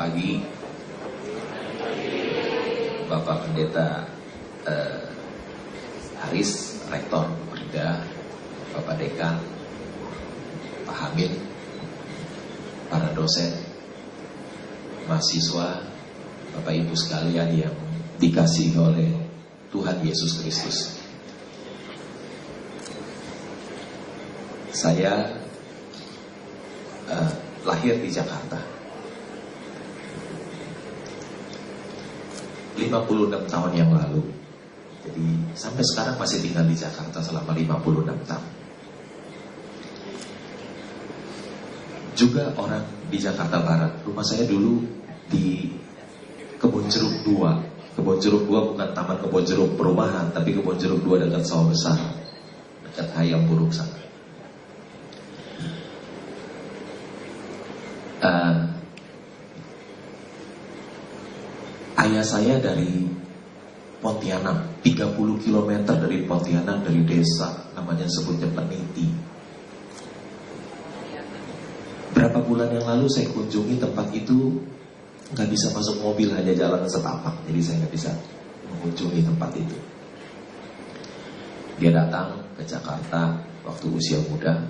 pagi Bapak Pendeta eh, Haris, Rektor Berida, Bapak Dekan, Pak Hamid, para dosen, mahasiswa, Bapak Ibu sekalian yang dikasihi oleh Tuhan Yesus Kristus. Saya uh, lahir di Jakarta 56 tahun yang lalu. Jadi sampai sekarang masih tinggal di Jakarta selama 56 tahun. Juga orang di Jakarta Barat. Rumah saya dulu di Kebun Jeruk 2. Kebun Jeruk 2 bukan taman kebun jeruk perumahan, tapi kebun jeruk 2 dekat sawah besar. Dekat Hayam Buruk sana. Uh, Ayah saya dari Pontianak, 30 km dari Pontianak dari desa namanya sebutnya Peniti. Berapa bulan yang lalu saya kunjungi tempat itu nggak bisa masuk mobil hanya jalan setapak, jadi saya nggak bisa mengunjungi tempat itu. Dia datang ke Jakarta waktu usia muda.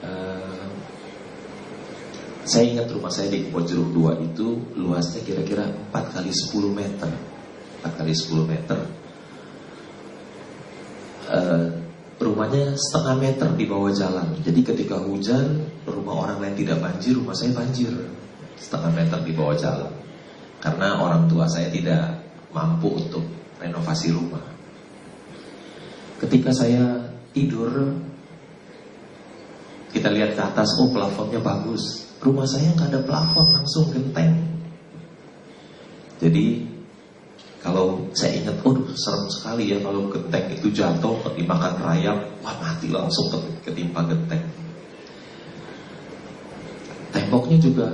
Uh, saya ingat rumah saya di Kebon Jeruk 2 itu luasnya kira-kira 4 kali 10 meter. 4 kali 10 meter. Uh, rumahnya setengah meter di bawah jalan. Jadi ketika hujan, rumah orang lain tidak banjir, rumah saya banjir. Setengah meter di bawah jalan. Karena orang tua saya tidak mampu untuk renovasi rumah. Ketika saya tidur, kita lihat ke atas, oh plafonnya bagus. Rumah saya nggak ada plafon, langsung genteng. Jadi kalau saya ingat, oh serem sekali ya kalau genteng itu jatuh dimakan rayap, wah mati langsung ketimpa genteng. Temboknya juga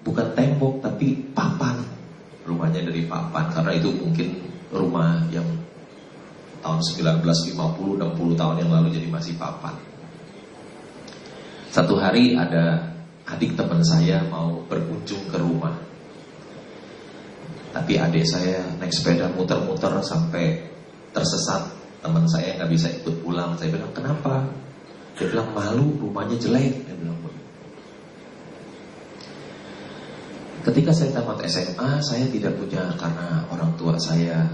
bukan tembok tapi papan. Rumahnya dari papan karena itu mungkin rumah yang tahun 1950 60 tahun yang lalu jadi masih papan. Satu hari ada adik teman saya mau berkunjung ke rumah. Tapi adik saya naik sepeda muter-muter sampai tersesat. Teman saya nggak bisa ikut pulang. Saya bilang, kenapa? Dia bilang, malu, rumahnya jelek. Dia bilang, Ketika saya tamat SMA, saya tidak punya karena orang tua saya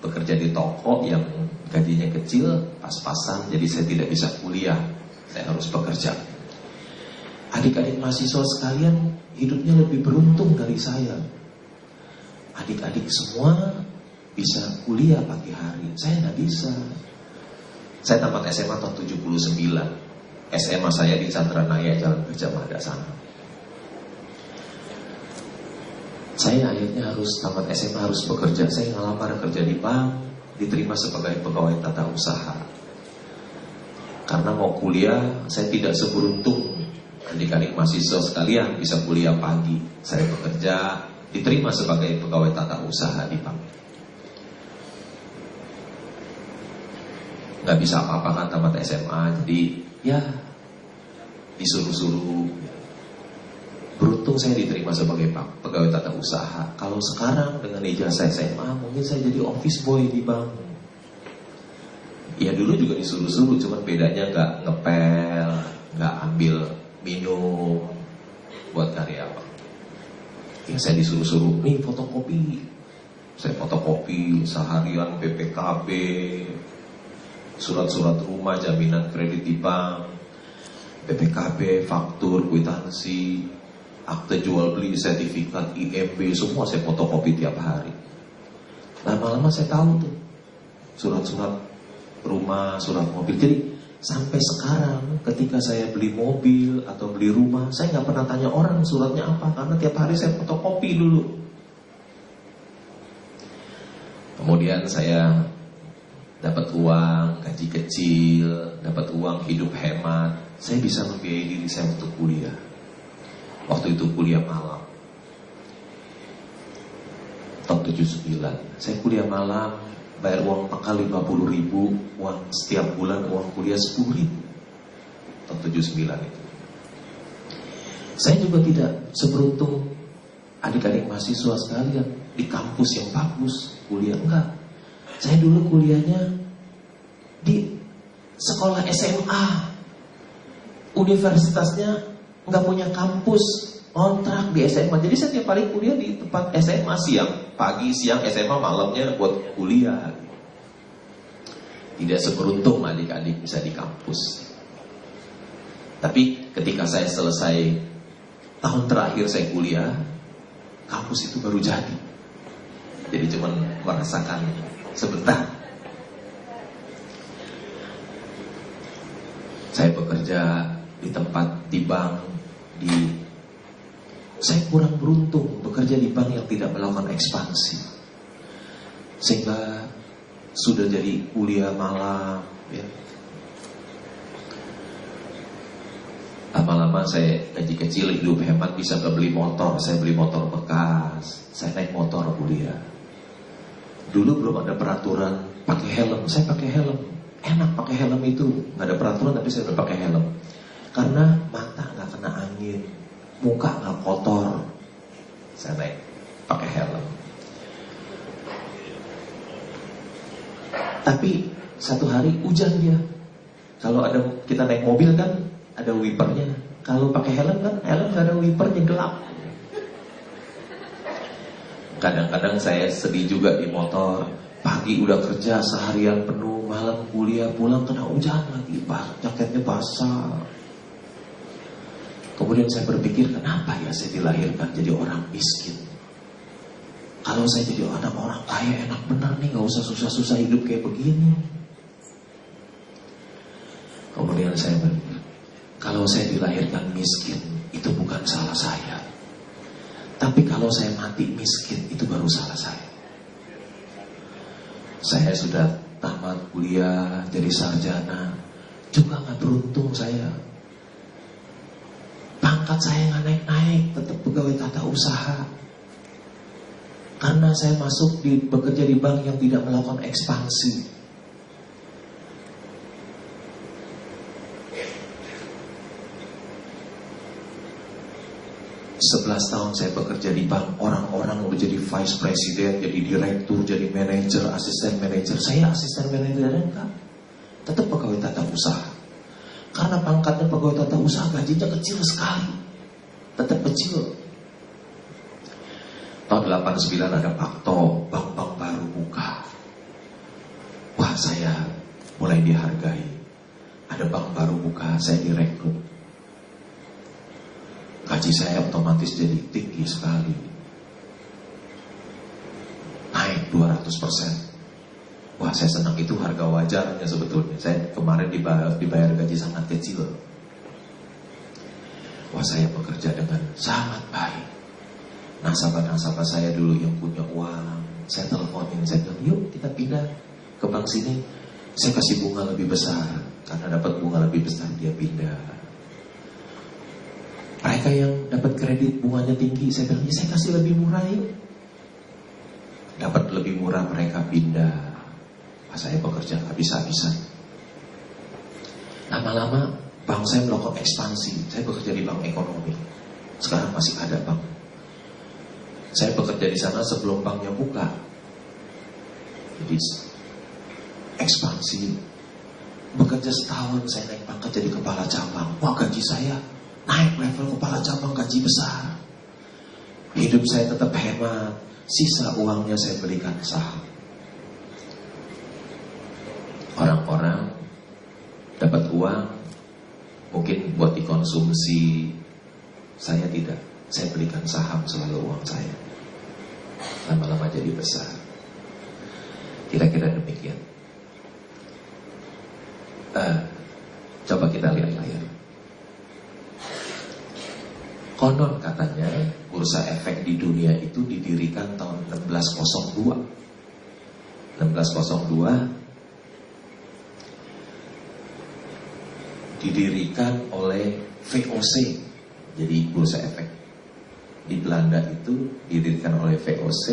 bekerja di toko yang gajinya kecil, pas-pasan, jadi saya tidak bisa kuliah. Saya harus bekerja. Adik-adik mahasiswa sekalian hidupnya lebih beruntung dari saya. Adik-adik semua bisa kuliah pagi hari. Saya nggak bisa. Saya tamat SMA tahun 79. SMA saya di Chandra Naya Jalan Gajah Mada sana. Saya akhirnya harus tamat SMA harus bekerja. Saya ngelamar kerja di bank, diterima sebagai pegawai tata usaha. Karena mau kuliah, saya tidak seberuntung adik-adik mahasiswa sekalian bisa kuliah pagi. Saya bekerja, diterima sebagai pegawai tata usaha di bank. Gak bisa apa-apa kan tamat SMA, jadi ya disuruh-suruh. Beruntung saya diterima sebagai pegawai tata usaha. Kalau sekarang dengan ijazah SMA, mungkin saya jadi office boy di bank. Ya dulu juga disuruh-suruh, cuman bedanya nggak ngepel, nggak ambil minum buat karyawan. Ya saya disuruh-suruh, nih fotokopi. Saya fotokopi seharian BPKB, surat-surat rumah, jaminan kredit di bank, BPKB, faktur, kwitansi, akte jual beli, sertifikat, IMB, semua saya fotokopi tiap hari. Lama-lama saya tahu tuh surat-surat rumah, surat mobil. Jadi Sampai sekarang ketika saya beli mobil atau beli rumah Saya nggak pernah tanya orang suratnya apa Karena tiap hari saya fotokopi dulu. Kemudian saya dapat uang, gaji kecil, dapat uang hidup hemat. Saya bisa membiayai diri saya untuk kuliah. Waktu itu kuliah malam. Tahun 79 Saya kuliah malam bayar uang pangkal 50 ribu, uang setiap bulan uang kuliah 10 ribu. Tahun 79 itu. Saya juga tidak seberuntung adik-adik mahasiswa sekalian di kampus yang bagus kuliah enggak. Saya dulu kuliahnya di sekolah SMA. Universitasnya nggak punya kampus kontrak di SMA. Jadi saya tiap hari kuliah di tempat SMA siang, pagi, siang, SMA, malamnya buat kuliah. Tidak seberuntung adik-adik bisa di kampus. Tapi ketika saya selesai tahun terakhir saya kuliah, kampus itu baru jadi. Jadi cuma merasakan sebentar. Saya bekerja di tempat di bank di saya kurang beruntung bekerja di bank yang tidak melakukan ekspansi. Sehingga sudah jadi kuliah malam ya. Lama-lama saya gaji kecil hidup hemat bisa beli motor? Saya beli motor bekas. Saya naik motor kuliah. Dulu belum ada peraturan pakai helm. Saya pakai helm. Enak pakai helm itu. Nggak ada peraturan tapi saya udah pakai helm. Karena mata nggak kena angin Muka nggak kotor Saya naik pakai helm Tapi satu hari hujan dia. Kalau ada kita naik mobil kan ada wipernya. Kalau pakai helm kan helm gak ada wipernya gelap. Kadang-kadang saya sedih juga di motor. Pagi udah kerja seharian penuh, malam kuliah pulang kena hujan lagi, jaketnya basah. Kemudian saya berpikir kenapa ya saya dilahirkan jadi orang miskin. Kalau saya jadi anak orang kaya enak benar nih, nggak usah susah-susah hidup kayak begini. Kemudian saya berpikir, kalau saya dilahirkan miskin, itu bukan salah saya. Tapi kalau saya mati miskin, itu baru salah saya. Saya sudah tamat kuliah, jadi sarjana, juga nggak beruntung saya. Pangkat saya nggak naik-naik, tetap pegawai tata usaha. Karena saya masuk di bekerja di bank yang tidak melakukan ekspansi. Sebelas tahun saya bekerja di bank, orang-orang udah jadi vice president, jadi direktur, jadi manajer, asisten manajer. Saya asisten manajer enggak. Tetap pegawai tata usaha. Karena pangkatnya pegawai tata usaha gajinya kecil sekali. Tetap kecil. Tahun 89 ada Pakto, bank-bank baru buka. Wah saya mulai dihargai. Ada bank baru buka, saya direkrut. Gaji saya otomatis jadi tinggi sekali. Naik 200 persen. Wah saya senang itu harga wajarnya sebetulnya. Saya kemarin dibayar, dibayar gaji sangat kecil. Wah saya bekerja dengan sangat baik nasabah-nasabah saya dulu yang punya uang, saya teleponin, saya bilang, yuk kita pindah ke bank sini, saya kasih bunga lebih besar, karena dapat bunga lebih besar dia pindah. Mereka yang dapat kredit bunganya tinggi, saya bilang, ya saya kasih lebih murah yuk. Dapat lebih murah mereka pindah. Saya bekerja habis-habisan. Lama-lama bank saya melakukan ekspansi. Saya bekerja di bank ekonomi. Sekarang masih ada bank saya bekerja di sana sebelum banknya buka. Jadi ekspansi. Bekerja setahun saya naik pangkat jadi kepala cabang. Wah gaji saya naik level kepala cabang gaji besar. Hidup saya tetap hemat. Sisa uangnya saya belikan saham. Orang-orang dapat uang mungkin buat dikonsumsi. Saya tidak. Saya belikan saham selalu uang saya. Lama-lama jadi besar. Kira-kira demikian. Uh, coba kita lihat layar. Konon katanya bursa efek di dunia itu didirikan tahun 1602. 1602 didirikan oleh VOC. Jadi bursa efek di Belanda itu didirikan oleh VOC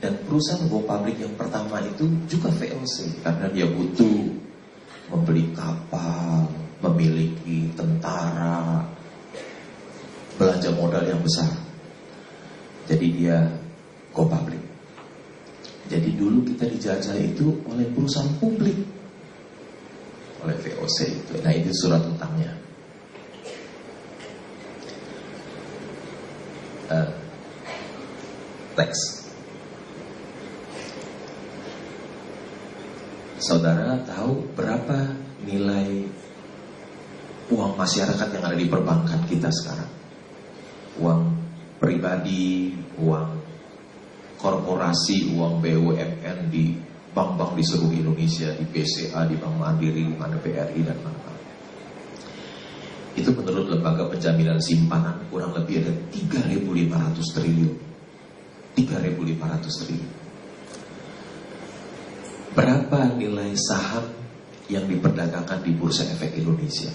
dan perusahaan go public yang pertama itu juga VOC karena dia butuh membeli kapal, memiliki tentara, belanja modal yang besar. Jadi dia go public. Jadi dulu kita dijajah itu oleh perusahaan publik. Oleh VOC itu. Nah itu surat utangnya. Uh, next. Saudara tahu berapa nilai uang masyarakat yang ada di perbankan kita sekarang? Uang pribadi, uang korporasi, uang BUMN di bank-bank di seluruh Indonesia, di BCA, di Bank Mandiri, di mana BRI dan mana-mana. Itu menurut lembaga penjaminan simpanan kurang lebih ada 3.500 triliun. 3.500 triliun. Berapa nilai saham yang diperdagangkan di Bursa Efek Indonesia?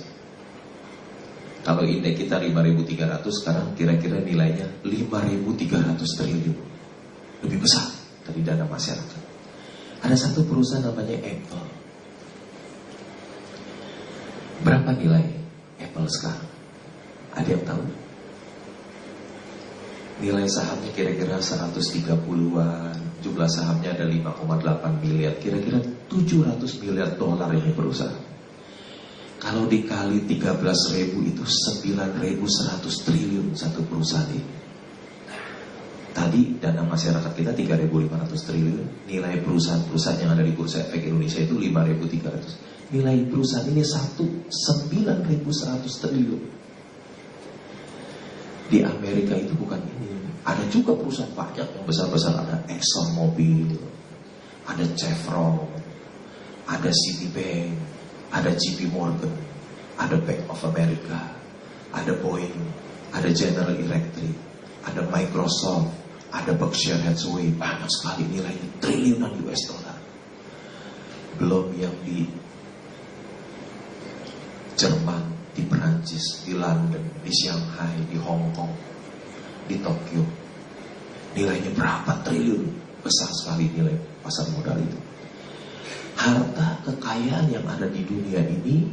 Kalau indeks kita 5.300 sekarang kira-kira nilainya 5.300 triliun. Lebih besar dari dana masyarakat. Ada satu perusahaan namanya Apple. Berapa nilai Apple sekarang? Ada yang tahu? Nilai sahamnya kira-kira 130-an, jumlah sahamnya ada 5,8 miliar, kira-kira 700 miliar dolar ini perusahaan. Kalau dikali 13 ribu itu 9.100 triliun satu perusahaan ini. Tadi dana masyarakat kita 3.500 triliun, nilai perusahaan-perusahaan yang ada di Bursa Efek Indonesia itu 5.300. Nilai perusahaan ini satu 9.100 triliun. Di Amerika itu bukan ini. Ada juga perusahaan banyak yang besar-besar ada Exxon Mobil, ada Chevron, ada Citibank, ada JP Morgan, ada Bank of America, ada Boeing, ada General Electric, ada Microsoft, ada Berkshire Hathaway, banyak sekali nilainya triliunan US dollar. Belum yang di Jerman, di Perancis, di London, di Shanghai, di Hong Kong, di Tokyo. Nilainya berapa triliun? Besar sekali nilai pasar modal itu. Harta kekayaan yang ada di dunia ini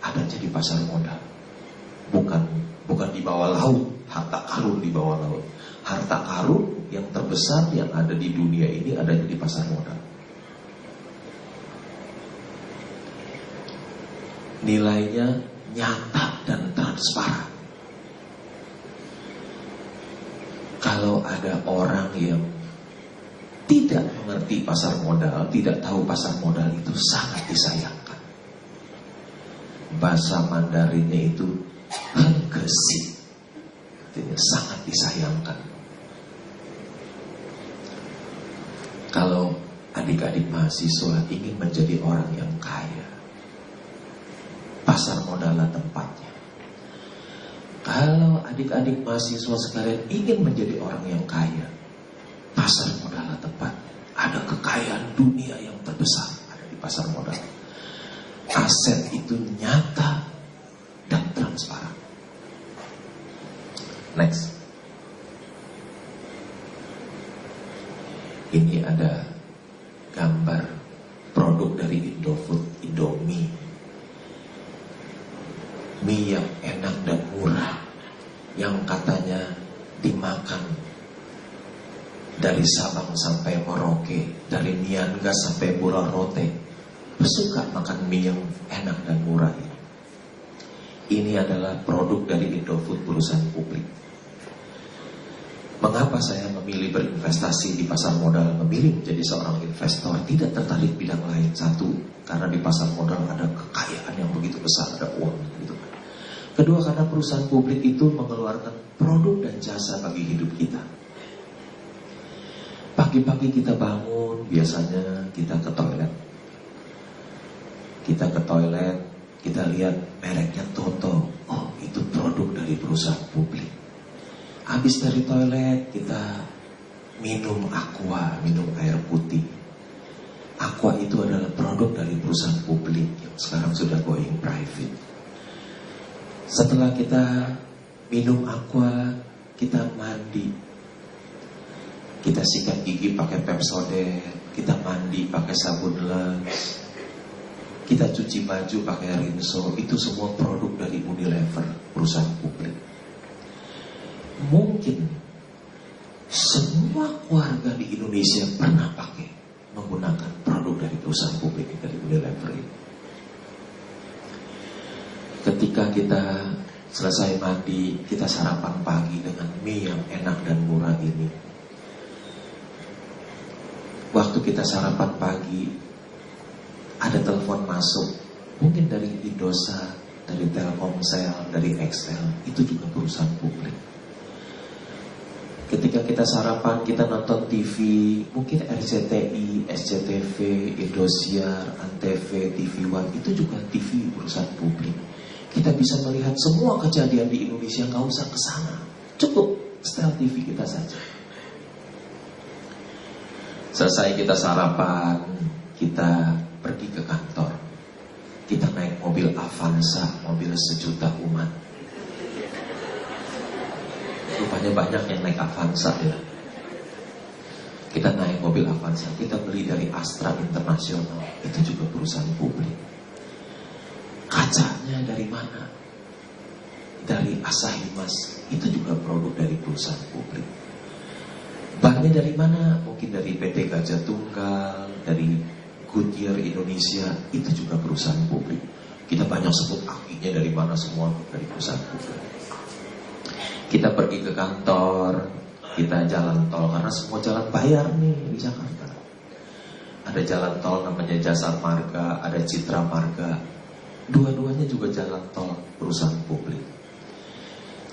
ada di pasar modal. Bukan bukan di bawah laut, harta karun di bawah laut. Harta karun yang terbesar yang ada di dunia ini ada di pasar modal. Nilainya nyata dan transparan. Kalau ada orang yang tidak mengerti pasar modal, tidak tahu pasar modal itu sangat disayangkan. Bahasa Mandarinnya itu hengkesi. Artinya sangat disayangkan. Kalau adik-adik mahasiswa ingin menjadi orang yang kaya, pasar modal tempatnya. Kalau adik-adik mahasiswa sekalian ingin menjadi orang yang kaya, pasar modal tempat. Ada kekayaan dunia yang terbesar ada di pasar modal. Aset itu nyata dan transparan. Next. Ini ada gambar produk dari Indofood, Indomie. Mie yang enak dan murah yang katanya dimakan dari Sabang sampai Merauke, dari Niangga sampai Rote, suka makan mie yang enak dan murah ini. Ini adalah produk dari Indofood perusahaan publik. Mengapa saya memilih berinvestasi di pasar modal, memilih menjadi seorang investor, tidak tertarik bidang lain? Satu, karena di pasar modal ada kekayaan yang begitu besar, ada uang gitu kan. Kedua, karena perusahaan publik itu mengeluarkan produk dan jasa bagi hidup kita. Pagi-pagi kita bangun, biasanya kita ke toilet. Kita ke toilet, kita lihat mereknya Toto. Oh, itu produk dari perusahaan publik. Habis dari toilet, kita minum aqua, minum air putih. Aqua itu adalah produk dari perusahaan publik yang sekarang sudah going private. Setelah kita minum aqua, kita mandi, kita sikat gigi pakai Pepsodent, kita mandi pakai sabun lens, kita cuci baju pakai Rinso, itu semua produk dari Unilever, perusahaan publik. Mungkin semua keluarga di Indonesia pernah pakai menggunakan produk dari perusahaan publik dari Unilever ini. Ketika kita selesai mandi, kita sarapan pagi dengan mie yang enak dan murah ini. Waktu kita sarapan pagi, ada telepon masuk, mungkin dari Indosat, dari Telkomsel, dari Excel, itu juga perusahaan publik. Ketika kita sarapan, kita nonton TV, mungkin RCTI, SCTV, Indosiar, Antv, TV One, itu juga TV perusahaan publik. Kita bisa melihat semua kejadian di Indonesia, nggak usah ke sana. Cukup setel TV kita saja. Selesai kita sarapan, kita pergi ke kantor. Kita naik mobil Avanza, mobil sejuta umat rupanya banyak yang naik Avanza ya. Kita naik mobil Avanza, kita beli dari Astra Internasional, itu juga perusahaan publik. Kacanya dari mana? Dari Asahi Mas, itu juga produk dari perusahaan publik. Bannya dari mana? Mungkin dari PT Gajah Tunggal, dari Goodyear Indonesia, itu juga perusahaan publik. Kita banyak sebut akinya dari mana semua dari perusahaan publik. Kita pergi ke kantor, kita jalan tol karena semua jalan bayar nih di Jakarta. Ada jalan tol namanya Jasa Marga, ada Citra Marga. Dua-duanya juga jalan tol perusahaan publik.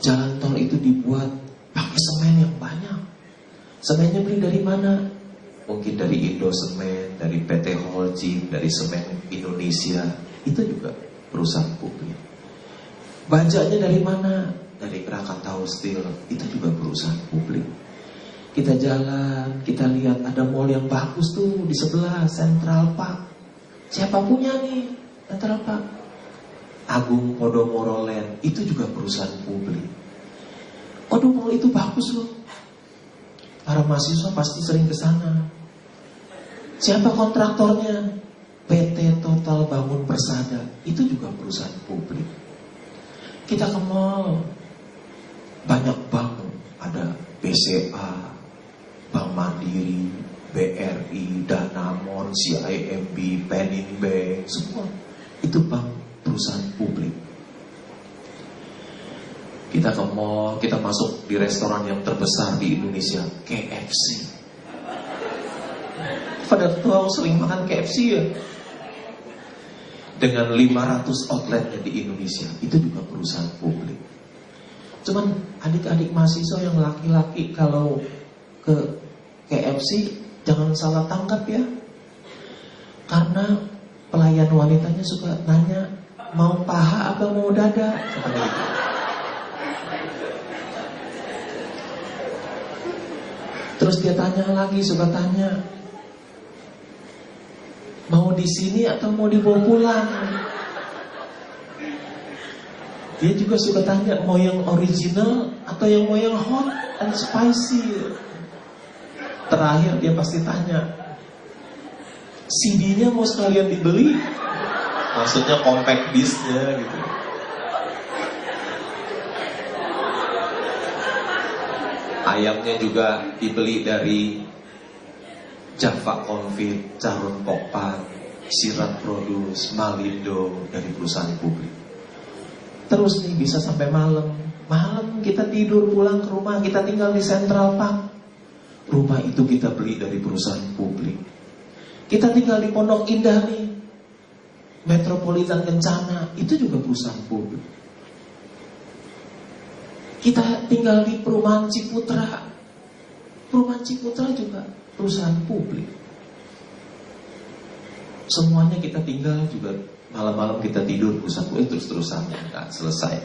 Jalan tol itu dibuat pakai semen yang banyak. Semennya beli dari mana? Mungkin dari Indo Semen, dari PT Holding, dari Semen Indonesia. Itu juga perusahaan publik. Bajaknya dari mana? Dari Krakatau Steel itu juga perusahaan publik. Kita jalan, kita lihat ada mall yang bagus tuh di sebelah Central Park. Siapa punya nih Central Park? Agung Podomoro Land itu juga perusahaan publik. Waduh mall itu bagus loh. Para mahasiswa pasti sering ke sana. Siapa kontraktornya? PT Total Bangun Persada itu juga perusahaan publik. Kita ke mall, banyak bank, ada BCA, Bank Mandiri, BRI, Danamon, CIMB, Penin Bank, semua itu bank perusahaan publik. Kita ke mall, kita masuk di restoran yang terbesar di Indonesia, KFC. Pada tahu sering makan KFC ya? Dengan 500 outletnya di Indonesia, itu juga perusahaan publik. Cuman adik-adik mahasiswa yang laki-laki kalau ke KFC jangan salah tangkap ya. Karena pelayan wanitanya suka nanya mau paha apa mau dada. Terus dia tanya lagi, suka tanya mau di sini atau mau dibawa pulang. Dia juga suka tanya mau yang original atau yang mau yang hot and spicy. Terakhir dia pasti tanya, CD-nya mau sekalian dibeli? Maksudnya compact disc-nya gitu. Ayamnya juga dibeli dari Java Confit, Carun Pokpan, Sirat Produce, Malindo dari perusahaan publik. Terus nih bisa sampai malam. Malam kita tidur pulang ke rumah, kita tinggal di Central Park. Rumah itu kita beli dari perusahaan publik. Kita tinggal di Pondok Indah nih. Metropolitan Kencana, itu juga perusahaan publik. Kita tinggal di perumahan Ciputra. Perumahan Ciputra juga perusahaan publik. Semuanya kita tinggal juga Malam-malam kita tidur pusatku itu terus-terusan nggak selesai.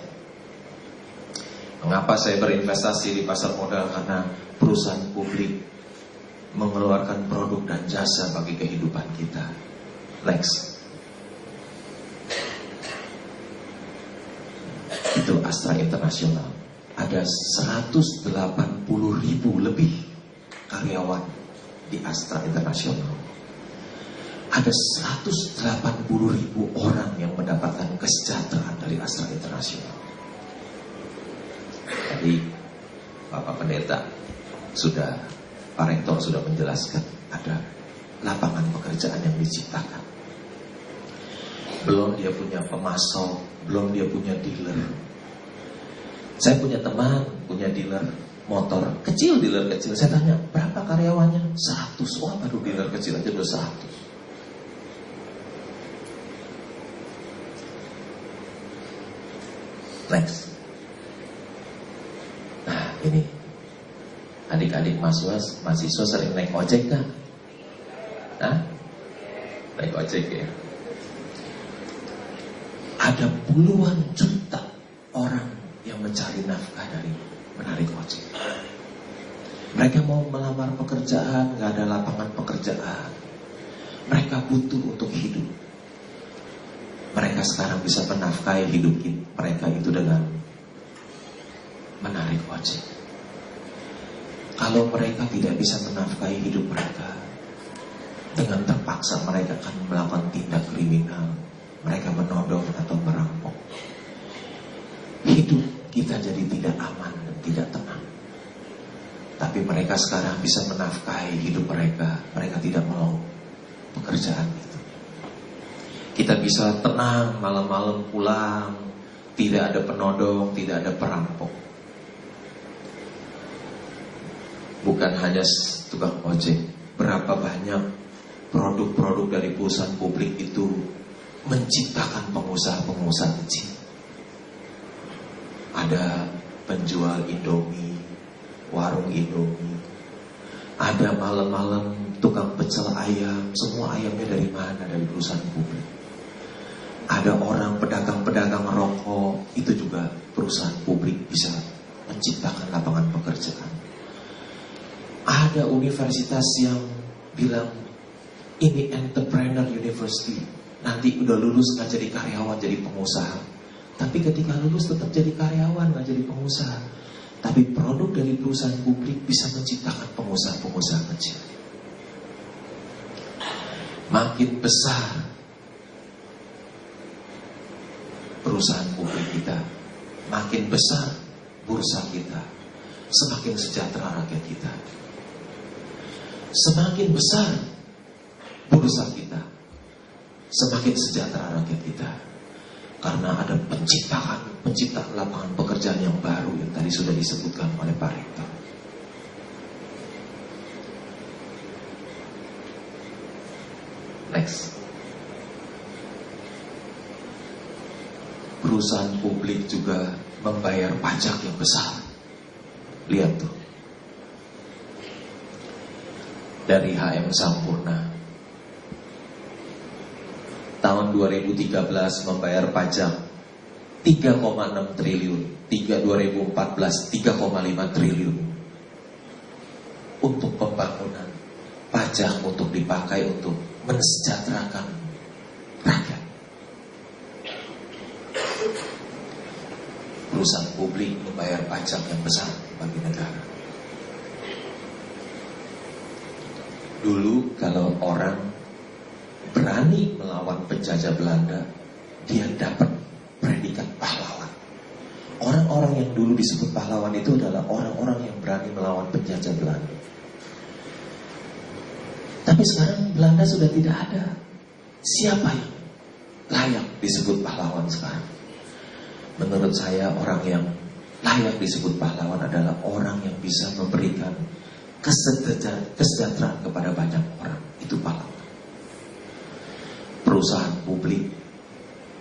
Mengapa saya berinvestasi di pasar modal? Karena perusahaan publik mengeluarkan produk dan jasa bagi kehidupan kita. Lex. Itu Astra Internasional. Ada 180 ribu lebih karyawan di Astra Internasional ada 180 ribu orang yang mendapatkan kesejahteraan dari Astra Internasional. Jadi Bapak Pendeta, sudah Pak Rektor sudah menjelaskan ada lapangan pekerjaan yang diciptakan. Belum dia punya pemasok, belum dia punya dealer. Saya punya teman, punya dealer motor kecil dealer kecil. Saya tanya berapa karyawannya? 100. Wah baru dealer kecil aja udah 100. Next. Nah ini adik-adik mahasiswa, mahasiswa sering naik ojek kan? Hah? Naik ojek ya. Ada puluhan juta orang yang mencari nafkah dari menarik ojek. Mereka mau melamar pekerjaan, nggak ada lapangan pekerjaan. Mereka butuh untuk hidup. Mereka sekarang bisa menafkahi hidup mereka itu dengan menarik ojek. Kalau mereka tidak bisa menafkahi hidup mereka, dengan terpaksa mereka akan melakukan tindak kriminal, mereka menodong atau merampok. Hidup kita jadi tidak aman dan tidak tenang. Tapi mereka sekarang bisa menafkahi hidup mereka. Mereka tidak mau pekerjaan itu. Kita bisa tenang malam-malam pulang. Tidak ada penodong, tidak ada perampok. Bukan hanya tukang ojek. Berapa banyak produk-produk dari perusahaan publik itu menciptakan pengusaha-pengusaha kecil. Ada penjual Indomie, warung Indomie. Ada malam-malam tukang pecel ayam, semua ayamnya dari mana? Dari perusahaan publik. Ada orang pedagang-pedagang rokok, itu juga perusahaan publik bisa menciptakan lapangan pekerjaan. Ada universitas yang bilang ini entrepreneur university. Nanti udah lulus nggak jadi karyawan, jadi pengusaha. Tapi ketika lulus tetap jadi karyawan, nggak jadi pengusaha. Tapi produk dari perusahaan publik bisa menciptakan pengusaha-pengusaha kecil. Makin besar perusahaan publik kita, makin besar bursa kita, semakin sejahtera rakyat kita. Semakin besar bursa kita, semakin sejahtera rakyat kita. Karena ada penciptaan, penciptaan lapangan pekerjaan yang baru yang tadi sudah disebutkan oleh Pak Rektor. Next. Perusahaan publik juga membayar pajak yang besar. Lihat tuh. Dari HM Sampurna tahun 2013 membayar pajak 3,6 triliun, 3 2014 3,5 triliun untuk pembangunan pajak untuk dipakai untuk mensejahterakan rakyat. Perusahaan publik membayar pajak yang besar bagi negara. Dulu kalau orang berani melawan penjajah Belanda, dia dapat predikat pahlawan. Orang-orang yang dulu disebut pahlawan itu adalah orang-orang yang berani melawan penjajah Belanda. Tapi sekarang Belanda sudah tidak ada. Siapa yang layak disebut pahlawan sekarang? Menurut saya orang yang layak disebut pahlawan adalah orang yang bisa memberikan kesejahteraan kepada banyak orang. Itu pahlawan perusahaan publik,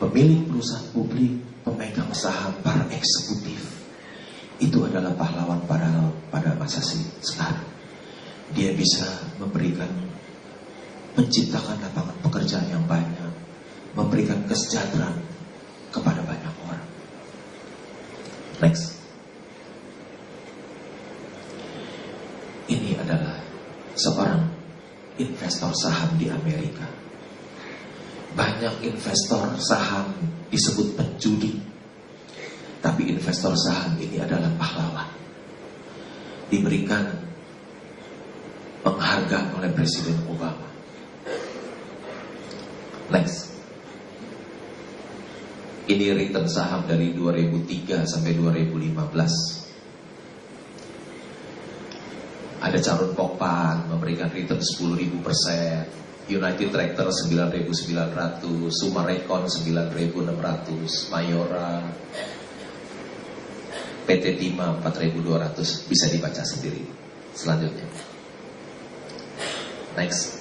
pemilik perusahaan publik, pemegang saham, para eksekutif, itu adalah pahlawan pada pada masa sekarang. Dia bisa memberikan, menciptakan lapangan pekerjaan yang banyak, memberikan kesejahteraan kepada. Next. Ini adalah seorang investor saham di Amerika banyak investor saham disebut penjudi. Tapi investor saham ini adalah pahlawan. Diberikan penghargaan oleh Presiden Obama. Next. Ini return saham dari 2003 sampai 2015. Ada Carun Pokpan memberikan return 10.000 persen. United Tractor 9.900, Sumarekon 9.600, Mayora, PT Tima 4.200 bisa dibaca sendiri. Selanjutnya, next,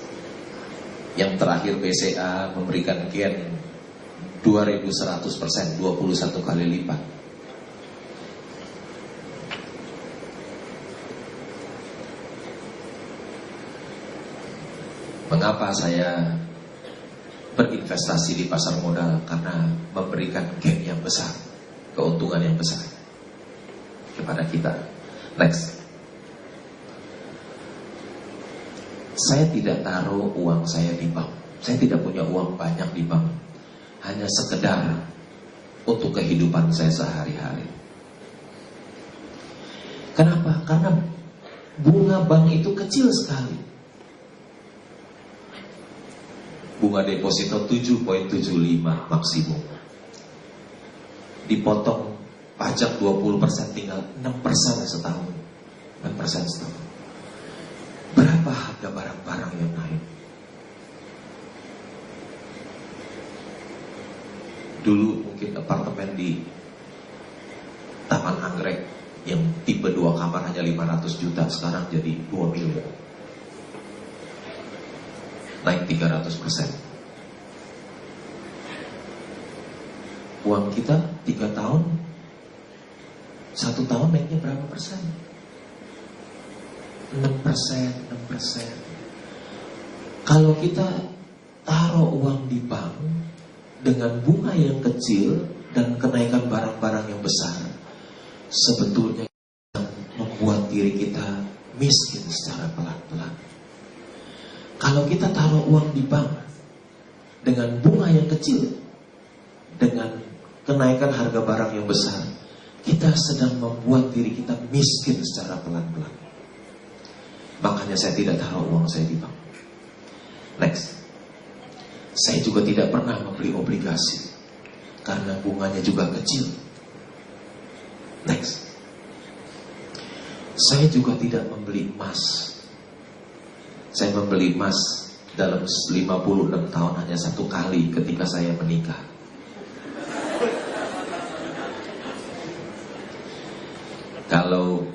yang terakhir BCA memberikan gain 2.100 persen, 21 kali lipat. Mengapa saya berinvestasi di pasar modal? Karena memberikan gain yang besar, keuntungan yang besar kepada kita. Next. Saya tidak taruh uang saya di bank. Saya tidak punya uang banyak di bank. Hanya sekedar untuk kehidupan saya sehari-hari. Kenapa? Karena bunga bank itu kecil sekali. bunga deposito 7.75 maksimum. Dipotong pajak 20% tinggal 6% setahun. 6% setahun. Berapa harga barang-barang yang naik? Dulu mungkin apartemen di Taman Anggrek yang tipe 2 kamar hanya 500 juta, sekarang jadi 2 miliar naik 300 persen. Uang kita 3 tahun, satu tahun naiknya berapa persen? 6 persen, 6 persen. Kalau kita taruh uang di bank dengan bunga yang kecil dan kenaikan barang-barang yang besar, sebetulnya membuat diri kita miskin secara pelan-pelan. Kalau kita taruh uang di bank dengan bunga yang kecil, dengan kenaikan harga barang yang besar, kita sedang membuat diri kita miskin secara pelan-pelan. Makanya saya tidak taruh uang saya di bank. Next. Saya juga tidak pernah membeli obligasi karena bunganya juga kecil. Next. Saya juga tidak membeli emas saya membeli emas dalam 56 tahun hanya satu kali ketika saya menikah. Kalau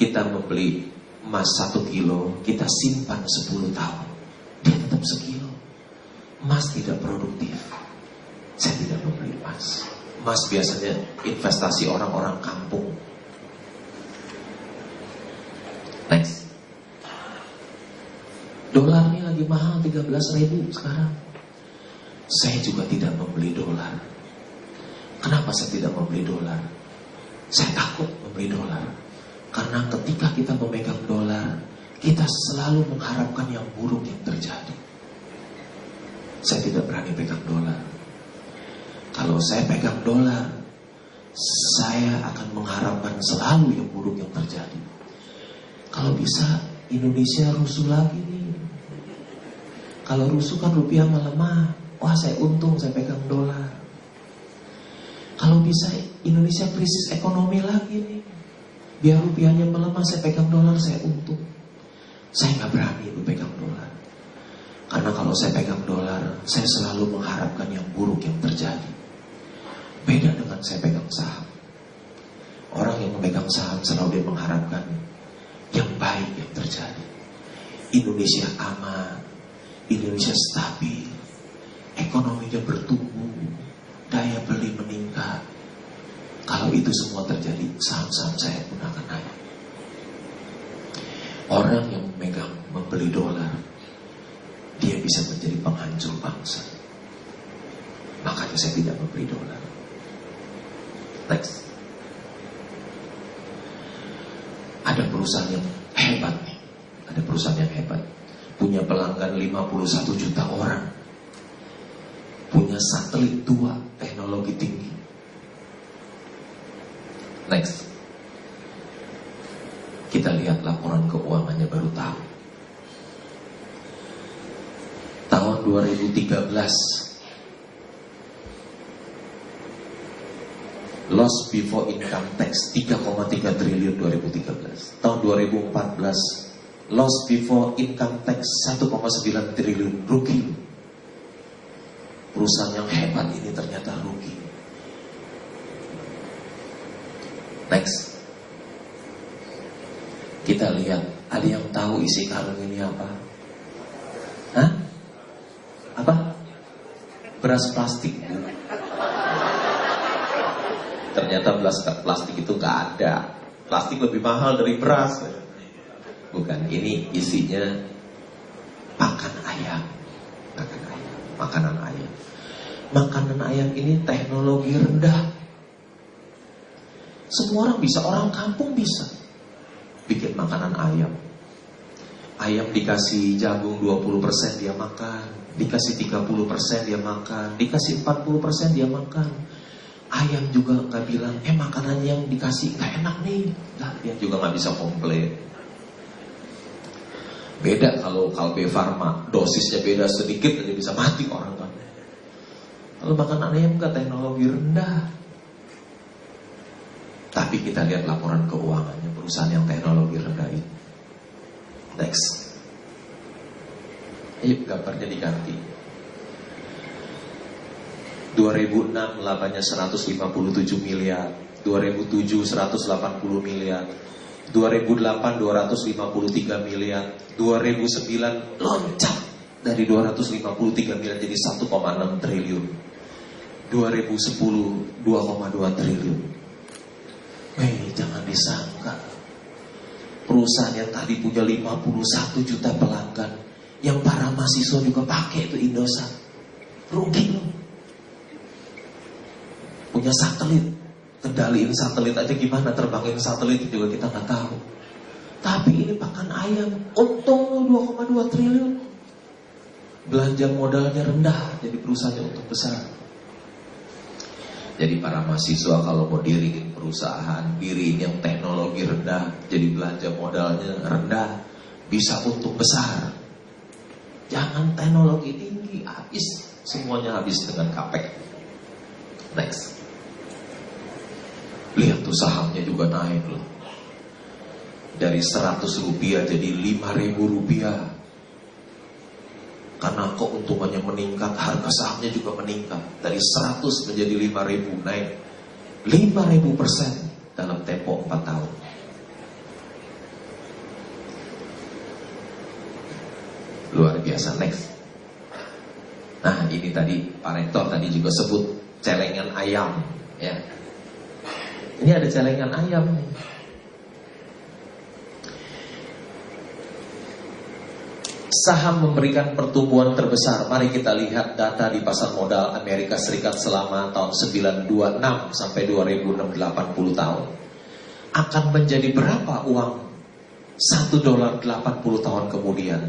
kita membeli emas satu kilo, kita simpan 10 tahun. Dia tetap sekilo. Emas tidak produktif. Saya tidak membeli emas. Emas biasanya investasi orang-orang kampung. Next. Dolarnya lagi mahal 13 ribu sekarang. Saya juga tidak membeli dolar. Kenapa saya tidak membeli dolar? Saya takut membeli dolar. Karena ketika kita memegang dolar, kita selalu mengharapkan yang buruk yang terjadi. Saya tidak berani pegang dolar. Kalau saya pegang dolar, saya akan mengharapkan selalu yang buruk yang terjadi. Kalau bisa Indonesia rusuh lagi nih. Kalau rusuh kan rupiah melemah. Wah saya untung saya pegang dolar. Kalau bisa Indonesia krisis ekonomi lagi nih. Biar rupiahnya melemah saya pegang dolar saya untung. Saya nggak berani. Karena kalau saya pegang dolar, saya selalu mengharapkan yang buruk yang terjadi. Beda dengan saya pegang saham. Orang yang memegang saham selalu dia mengharapkan yang baik yang terjadi. Indonesia aman, Indonesia stabil, ekonominya bertumbuh, daya beli meningkat. Kalau itu semua terjadi, saham-saham saya pun akan naik. Orang yang memegang membeli dolar, dia bisa menjadi penghancur bangsa. Makanya saya tidak membeli dolar. Next. Ada perusahaan yang hebat nih. Ada perusahaan yang hebat punya pelanggan 51 juta orang, punya satelit dua teknologi tinggi. Next, kita lihat laporan keuangannya baru tahu. Tahun 2013 Loss before income tax 3,3 triliun 2013 Tahun 2014 Loss before income tax 1,9 triliun rugi. Perusahaan yang hebat ini ternyata rugi. Next. Kita lihat, ada yang tahu isi karung ini apa? Hah? Apa? Beras plastik. Ternyata beras plastik itu nggak ada. Plastik lebih mahal dari beras. Bukan, ini isinya pakan ayam. Pakan ayam, makanan ayam. Makanan ayam ini teknologi rendah. Semua orang bisa, orang kampung bisa bikin makanan ayam. Ayam dikasih jagung 20% dia makan, dikasih 30% dia makan, dikasih 40% dia makan. Ayam juga nggak bilang, eh makanan yang dikasih nggak enak nih, nah, dia juga nggak bisa komplain. Beda kalau kalbe farma, dosisnya beda sedikit aja bisa mati orang kan. Kalau makan ayam enggak teknologi rendah. Tapi kita lihat laporan keuangannya perusahaan yang teknologi rendah ini. Next. Ayo gambarnya diganti. 2006 labanya 157 miliar, 2007 180 miliar, 2008 253 miliar, 2009 loncat dari 253 miliar jadi 1,6 triliun. 2010 2,2 triliun. Hei, jangan disangka. Perusahaan yang tadi punya 51 juta pelanggan, yang para mahasiswa juga pakai itu Indosat. Rugi loh. Punya satelit, kendaliin satelit aja gimana terbangin satelit juga kita nggak tahu. Tapi ini pakan ayam, untung 2,2 triliun. Belanja modalnya rendah, jadi perusahaannya untuk besar. Jadi para mahasiswa kalau mau diriin perusahaan, diriin yang teknologi rendah, jadi belanja modalnya rendah, bisa untung besar. Jangan teknologi tinggi, habis semuanya habis dengan kapek. Next. Lihat tuh sahamnya juga naik loh. Dari 100 rupiah jadi 5000 rupiah. Karena keuntungannya meningkat, harga sahamnya juga meningkat. Dari 100 menjadi 5000 naik 5000 persen dalam tempo 4 tahun. Luar biasa, next. Nah ini tadi Pak Rektor tadi juga sebut celengan ayam ya ini ada celengan ayam. Saham memberikan pertumbuhan terbesar. Mari kita lihat data di pasar modal Amerika Serikat selama tahun 926 sampai 2080 tahun. Akan menjadi berapa uang 1 dolar 80 tahun kemudian?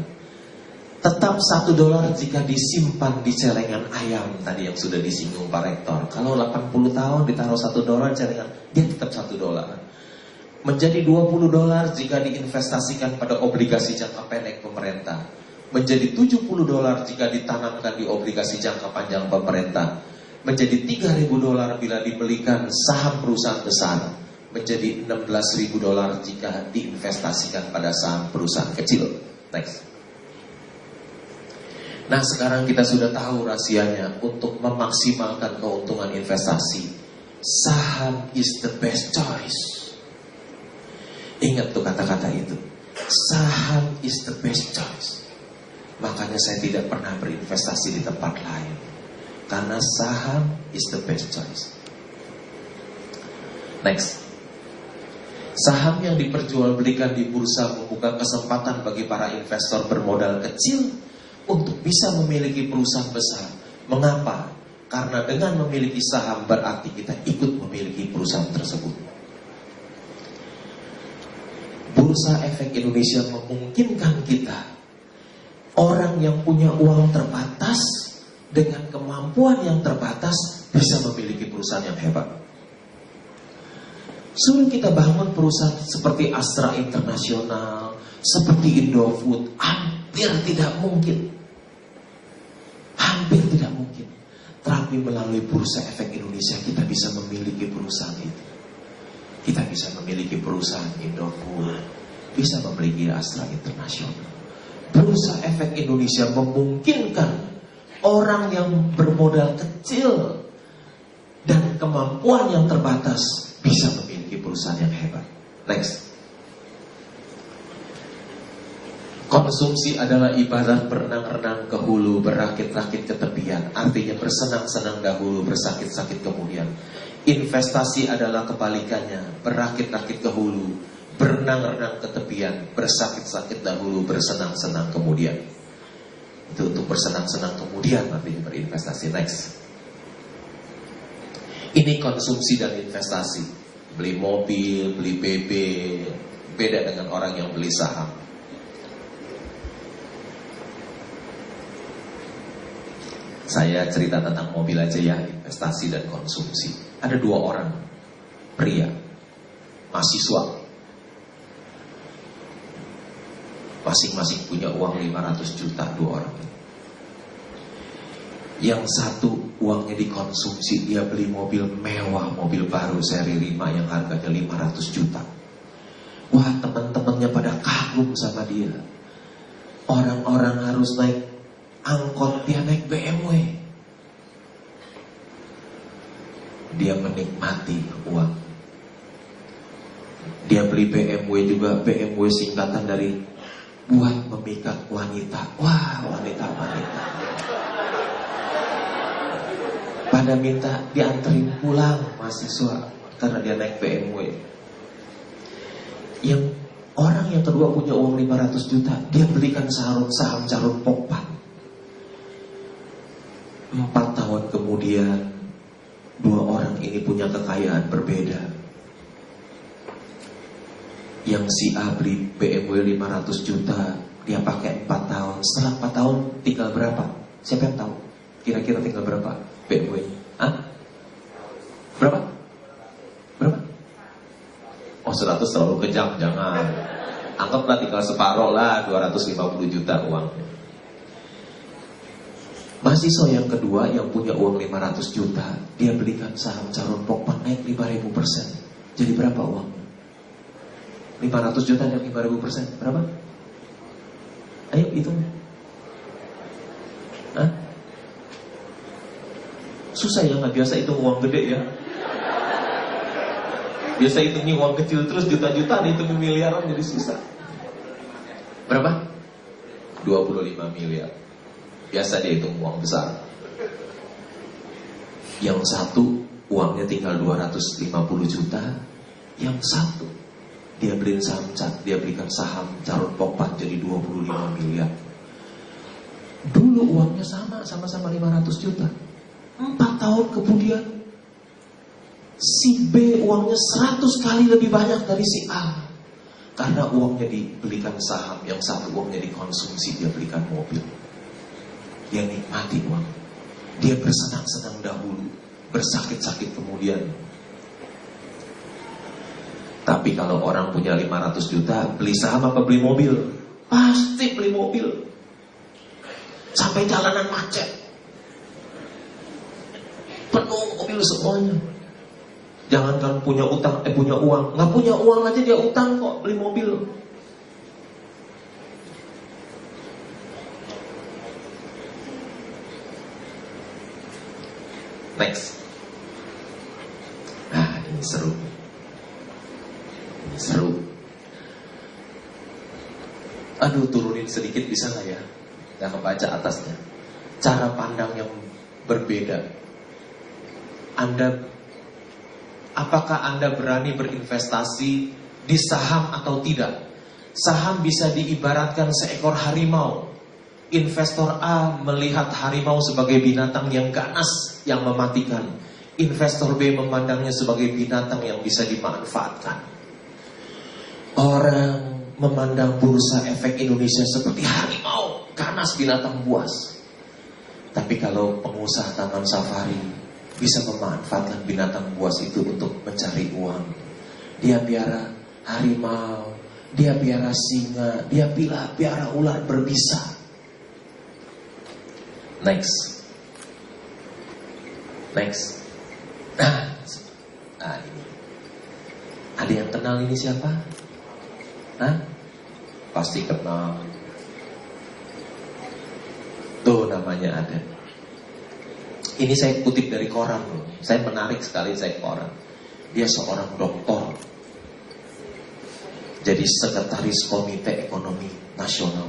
Tetap satu dolar jika disimpan di celengan ayam tadi yang sudah disinggung Pak Rektor. Kalau 80 tahun ditaruh satu dolar celengan, dia tetap satu dolar. Menjadi 20 dolar jika diinvestasikan pada obligasi jangka pendek pemerintah. Menjadi 70 dolar jika ditanamkan di obligasi jangka panjang pemerintah. Menjadi 3.000 dolar bila dibelikan saham perusahaan besar. Menjadi 16.000 dolar jika diinvestasikan pada saham perusahaan kecil. Next. Nah sekarang kita sudah tahu rahasianya untuk memaksimalkan keuntungan investasi. Saham is the best choice. Ingat tuh kata-kata itu. Saham is the best choice. Makanya saya tidak pernah berinvestasi di tempat lain. Karena saham is the best choice. Next. Saham yang diperjualbelikan di bursa membuka kesempatan bagi para investor bermodal kecil untuk bisa memiliki perusahaan besar. Mengapa? Karena dengan memiliki saham berarti kita ikut memiliki perusahaan tersebut. Bursa Efek Indonesia memungkinkan kita orang yang punya uang terbatas dengan kemampuan yang terbatas bisa memiliki perusahaan yang hebat. Suruh kita bangun perusahaan seperti Astra Internasional, seperti Indofood, hampir tidak mungkin. Hampir tidak mungkin. Tapi melalui Bursa Efek Indonesia kita bisa memiliki perusahaan itu. Kita bisa memiliki perusahaan Indofood, bisa memiliki Astra Internasional. Bursa Efek Indonesia memungkinkan orang yang bermodal kecil dan kemampuan yang terbatas bisa memiliki perusahaan yang hebat. Next. Konsumsi adalah ibarat berenang-renang ke hulu, berakit-rakit ke tepian. Artinya bersenang-senang dahulu, bersakit-sakit kemudian. Investasi adalah kebalikannya, berakit-rakit ke hulu, berenang-renang ke tepian, bersakit-sakit dahulu, bersenang-senang kemudian. Itu untuk bersenang-senang kemudian artinya berinvestasi. Next. Ini konsumsi dan investasi. Beli mobil, beli BB, beda dengan orang yang beli saham. Saya cerita tentang mobil aja ya, investasi dan konsumsi. Ada dua orang, pria, mahasiswa. Masing-masing punya uang 500 juta dua orang. Yang satu uangnya dikonsumsi, dia beli mobil mewah, mobil baru seri 5 yang harganya 500 juta. Wah teman-temannya pada kagum sama dia. Orang-orang harus naik angkot dia naik BMW. Dia menikmati uang. Dia beli BMW juga BMW singkatan dari buat memikat wanita. Wah, wanita-wanita. Pada minta dianterin pulang mahasiswa karena dia naik BMW. Yang orang yang kedua punya uang 500 juta, dia belikan saham saham calon pokpan. Empat tahun kemudian Dua orang ini punya kekayaan berbeda Yang si A beli BMW 500 juta Dia pakai 4 tahun Setelah 4 tahun tinggal berapa? Siapa yang tahu? Kira-kira tinggal berapa BMW? Hah? Berapa? Berapa? Oh 100 terlalu kejam Jangan Anggaplah tinggal separoh lah 250 juta uangnya Mahasiswa yang kedua yang punya uang 500 juta, dia belikan saham calon pokpan naik 5000 persen. Jadi berapa uang? 500 juta dan 5000 persen, berapa? Ayo hitung. Hah? Susah ya nggak biasa itu uang gede ya. Biasa hitungnya uang kecil terus juta-juta dihitung miliaran jadi susah. Berapa? 25 miliar. Biasa dia hitung uang besar. Yang satu uangnya tinggal 250 juta. Yang satu dia beli saham cat, dia belikan saham calon pokpan jadi 25 miliar. Dulu uangnya sama, sama-sama 500 juta. Empat tahun kemudian si B uangnya 100 kali lebih banyak dari si A. Karena uangnya dibelikan saham, yang satu uangnya dikonsumsi, dia belikan mobil. Dia nikmati uang. Dia bersenang-senang dahulu, bersakit-sakit kemudian. Tapi kalau orang punya 500 juta, beli saham apa beli mobil? Pasti beli mobil. Sampai jalanan macet. Penuh mobil semuanya. Jangankan punya utang, eh punya uang. Nggak punya uang aja dia utang kok beli mobil. Next. Nah, ini seru. Ini seru. Aduh, turunin sedikit bisa nggak ya? Nggak kebaca atasnya. Cara pandang yang berbeda. Anda, apakah Anda berani berinvestasi di saham atau tidak? Saham bisa diibaratkan seekor harimau Investor A melihat harimau sebagai binatang yang ganas, yang mematikan. Investor B memandangnya sebagai binatang yang bisa dimanfaatkan. Orang memandang bursa efek Indonesia seperti harimau, ganas binatang buas. Tapi kalau pengusaha taman safari bisa memanfaatkan binatang buas itu untuk mencari uang. Dia piara harimau, dia piara singa, dia piara, piara ular berbisa. Next. Next. Nah, ini. Ada yang kenal ini siapa? Hah? pasti kenal. Tuh namanya ada. Ini saya kutip dari koran loh. Saya menarik sekali saya koran. Dia seorang doktor. Jadi sekretaris Komite Ekonomi Nasional.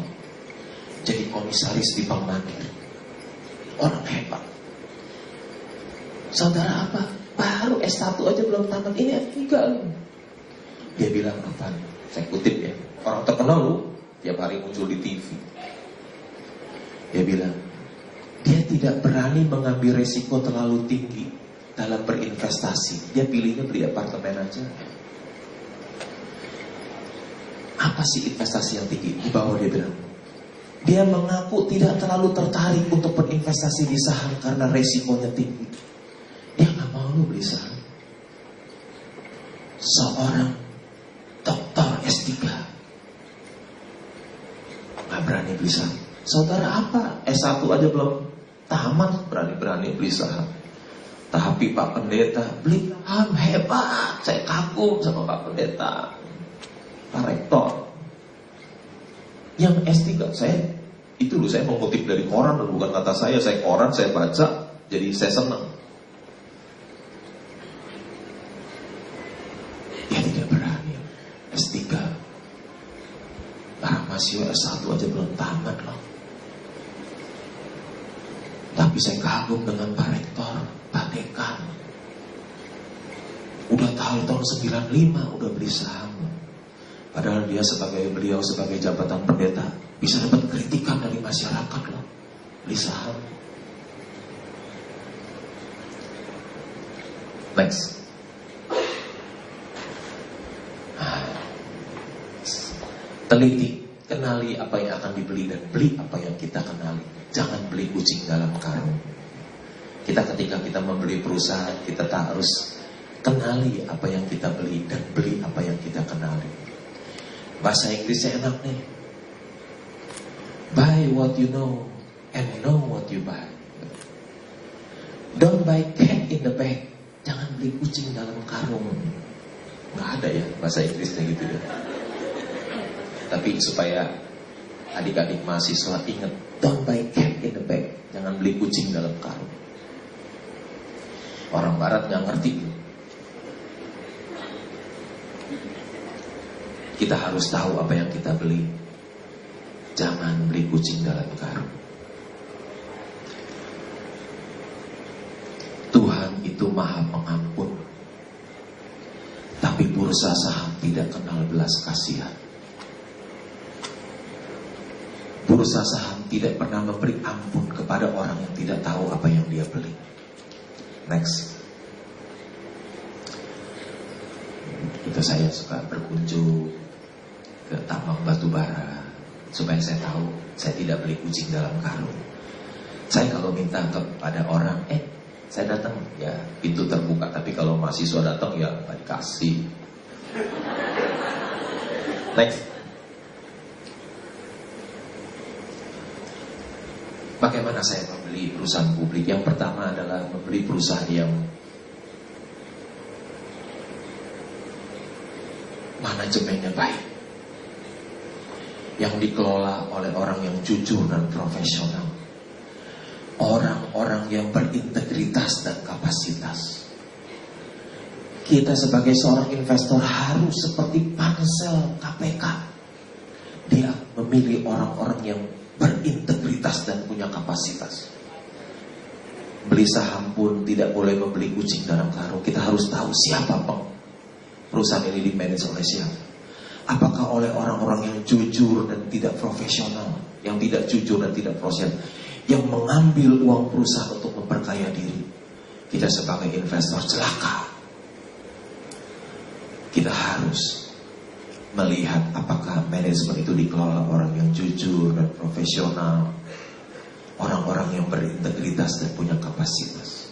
Jadi komisaris di Bank Mandiri. Orang hebat. Saudara apa? Baru S1 aja belum tamat. Ini S3 Dia bilang apa? Saya kutip ya. Orang terkenal lu. Tiap hari muncul di TV. Dia bilang, dia tidak berani mengambil resiko terlalu tinggi dalam berinvestasi. Dia pilihnya beli apartemen aja. Apa sih investasi yang tinggi? Di bawah dia bilang. Dia mengaku tidak terlalu tertarik untuk berinvestasi di saham karena resikonya tinggi. Dia nggak mau lu beli saham. Seorang dokter S3 nggak berani beli saham. Saudara apa? S1 aja belum tamat berani-berani beli saham. Tapi Pak Pendeta beli saham hebat. Saya kagum sama Pak Pendeta. Pak Rektor. Yang S3 saya itu loh saya mengutip dari koran bukan kata saya, saya koran saya baca jadi saya senang. Dia tidak berani. S3 Barang masih S1 aja belum tamat loh. Tapi saya kagum dengan Pak Rektor Pak Dekan. Udah tahu tahun 95 udah beli saham Padahal dia sebagai beliau sebagai jabatan pendeta bisa dapat kritikan dari masyarakat loh. Saham. Next. Teliti, kenali apa yang akan dibeli dan beli apa yang kita kenali. Jangan beli kucing dalam karung. Kita ketika kita membeli perusahaan, kita tak harus kenali apa yang kita beli dan beli apa yang kita kenali. Bahasa Inggrisnya enak nih. Buy what you know and know what you buy. Don't buy cat in the bag. Jangan beli kucing dalam karung. Nggak ada ya bahasa Inggrisnya gitu ya. Tapi supaya adik-adik mahasiswa ingat, don't buy cat in the bag. Jangan beli kucing dalam karung. Orang barat nggak ngerti. Kita harus tahu apa yang kita beli. Jangan beli kucing dalam karung. Tuhan itu maha pengampun. Tapi bursa saham tidak kenal belas kasihan. Bursa saham tidak pernah memberi ampun kepada orang yang tidak tahu apa yang dia beli. Next. Itu saya suka berkunjung ke tambang batu bara supaya saya tahu saya tidak beli kucing dalam karung. Saya kalau minta kepada orang, eh saya datang ya pintu terbuka, tapi kalau mahasiswa datang ya nggak dikasih. Next. Bagaimana saya membeli perusahaan publik? Yang pertama adalah membeli perusahaan yang manajemennya baik. Yang dikelola oleh orang yang jujur dan profesional. Orang-orang yang berintegritas dan kapasitas. Kita sebagai seorang investor harus seperti pansel KPK. Dia memilih orang-orang yang berintegritas dan punya kapasitas. Beli saham pun tidak boleh membeli kucing dalam karung. Kita harus tahu siapa peng perusahaan ini di manage oleh siapa. Apakah oleh orang-orang yang jujur dan tidak profesional, yang tidak jujur dan tidak profesional, yang mengambil uang perusahaan untuk memperkaya diri. Kita sebagai investor celaka. Kita harus melihat apakah manajemen itu dikelola orang yang jujur dan profesional, orang-orang yang berintegritas dan punya kapasitas.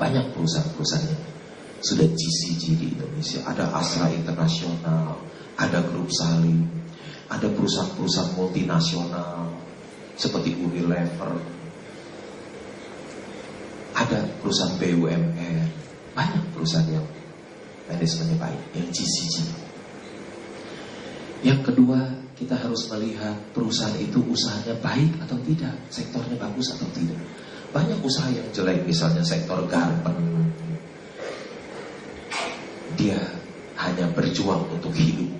Banyak perusahaan-perusahaan yang sudah GCG di Indonesia, ada Astra Internasional, ada Grup Salim, ada perusahaan-perusahaan multinasional seperti Unilever, ada perusahaan BUMN, banyak perusahaan yang manajemennya baik, yang GCG. Yang kedua, kita harus melihat perusahaan itu usahanya baik atau tidak, sektornya bagus atau tidak. Banyak usaha yang jelek, misalnya sektor garment. Dia hanya berjuang untuk hidup.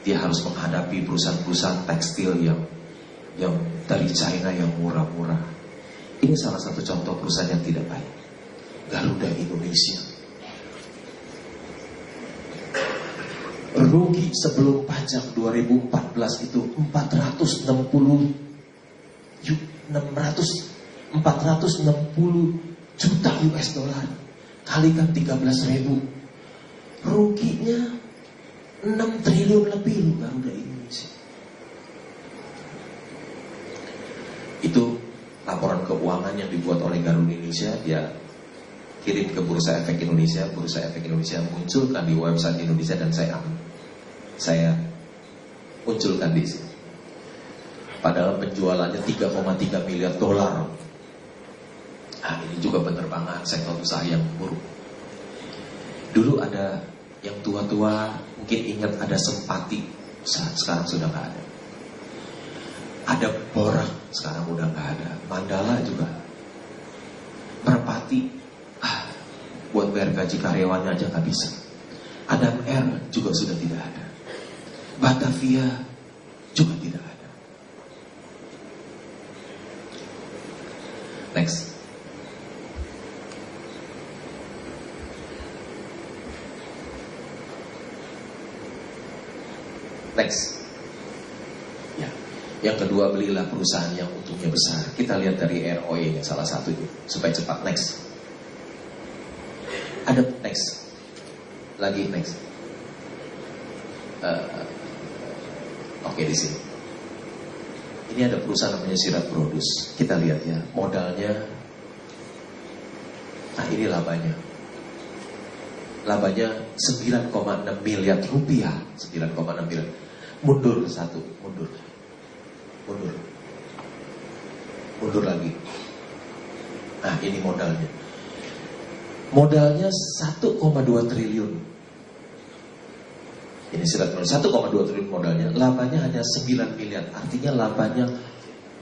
Dia harus menghadapi perusahaan-perusahaan tekstil yang yang dari China yang murah-murah. Ini salah satu contoh perusahaan yang tidak baik. Garuda Indonesia rugi sebelum pajak 2014 itu 460 600 460 juta US dollar kalikan 13 ribu ruginya 6 triliun lebih loh Garuda Indonesia itu laporan keuangan yang dibuat oleh Garuda Indonesia dia kirim ke Bursa Efek Indonesia, Bursa Efek Indonesia munculkan di website Indonesia dan saya saya munculkan di sini. Padahal penjualannya 3,3 miliar dolar. Ah ini juga penerbangan sektor usaha yang buruk. Dulu ada yang tua-tua mungkin ingat ada Sempati, sekarang sudah nggak ada. Ada Borak, sekarang udah nggak ada. Mandala juga. Merpati, ah, buat bayar gaji karyawannya aja nggak bisa. Adam R juga sudah tidak ada. Batavia juga tidak ada. Next. Next. Ya. Yang kedua belilah perusahaan yang untungnya besar. Kita lihat dari ROE yang salah satu itu supaya cepat. Next. Ada next. Lagi next. Uh, Oke di sini. Ini ada perusahaan namanya Sirat Produce. Kita lihat ya, modalnya. Nah ini labanya. Labanya 9,6 miliar rupiah. 9,6 miliar. Mundur satu, mundur. Mundur. Mundur lagi. Nah ini modalnya. Modalnya 1,2 triliun. Ini surat 1,2 triliun modalnya, labanya hanya 9 miliar. Artinya labanya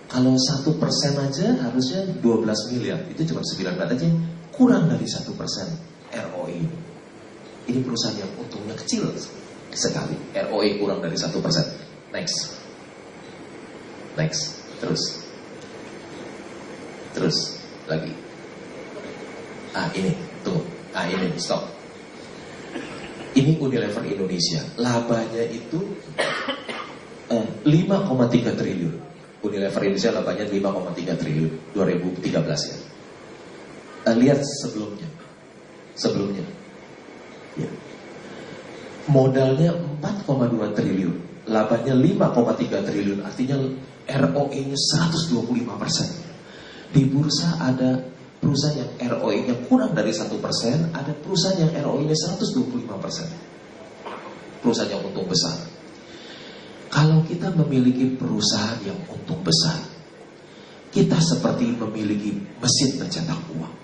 kalau satu persen aja harusnya 12 miliar. Itu cuma 9 miliar aja, kurang dari satu persen ROI. Ini perusahaan yang untungnya kecil sekali. ROI kurang dari satu persen. Next, next, terus, terus lagi. Ah ini, tunggu. Ah ini, stop. Ini Unilever Indonesia. Labanya itu eh, 5,3 triliun. Unilever Indonesia labanya 5,3 triliun 2013 ya. Eh, lihat sebelumnya. Sebelumnya. Ya. Modalnya 4,2 triliun. Labanya 5,3 triliun. Artinya ROE-nya 125 persen. Di bursa ada perusahaan yang ROI-nya kurang dari satu persen, ada perusahaan yang ROI-nya 125 persen. Perusahaan yang untung besar. Kalau kita memiliki perusahaan yang untung besar, kita seperti memiliki mesin pencetak uang.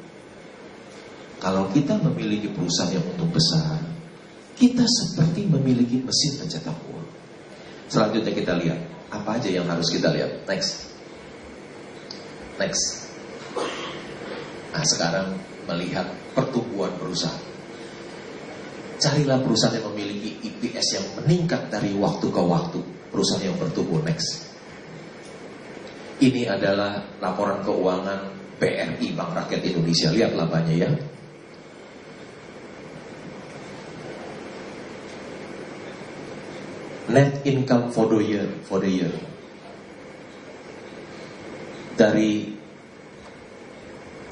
Kalau kita memiliki perusahaan yang untung besar, kita seperti memiliki mesin pencetak uang. Selanjutnya kita lihat, apa aja yang harus kita lihat? Next. Next. Nah sekarang melihat pertumbuhan perusahaan. Carilah perusahaan yang memiliki IPS yang meningkat dari waktu ke waktu. Perusahaan yang bertumbuh next. Ini adalah laporan keuangan BRI Bank Rakyat Indonesia. Lihat labanya ya. Net income for the year, for the year. Dari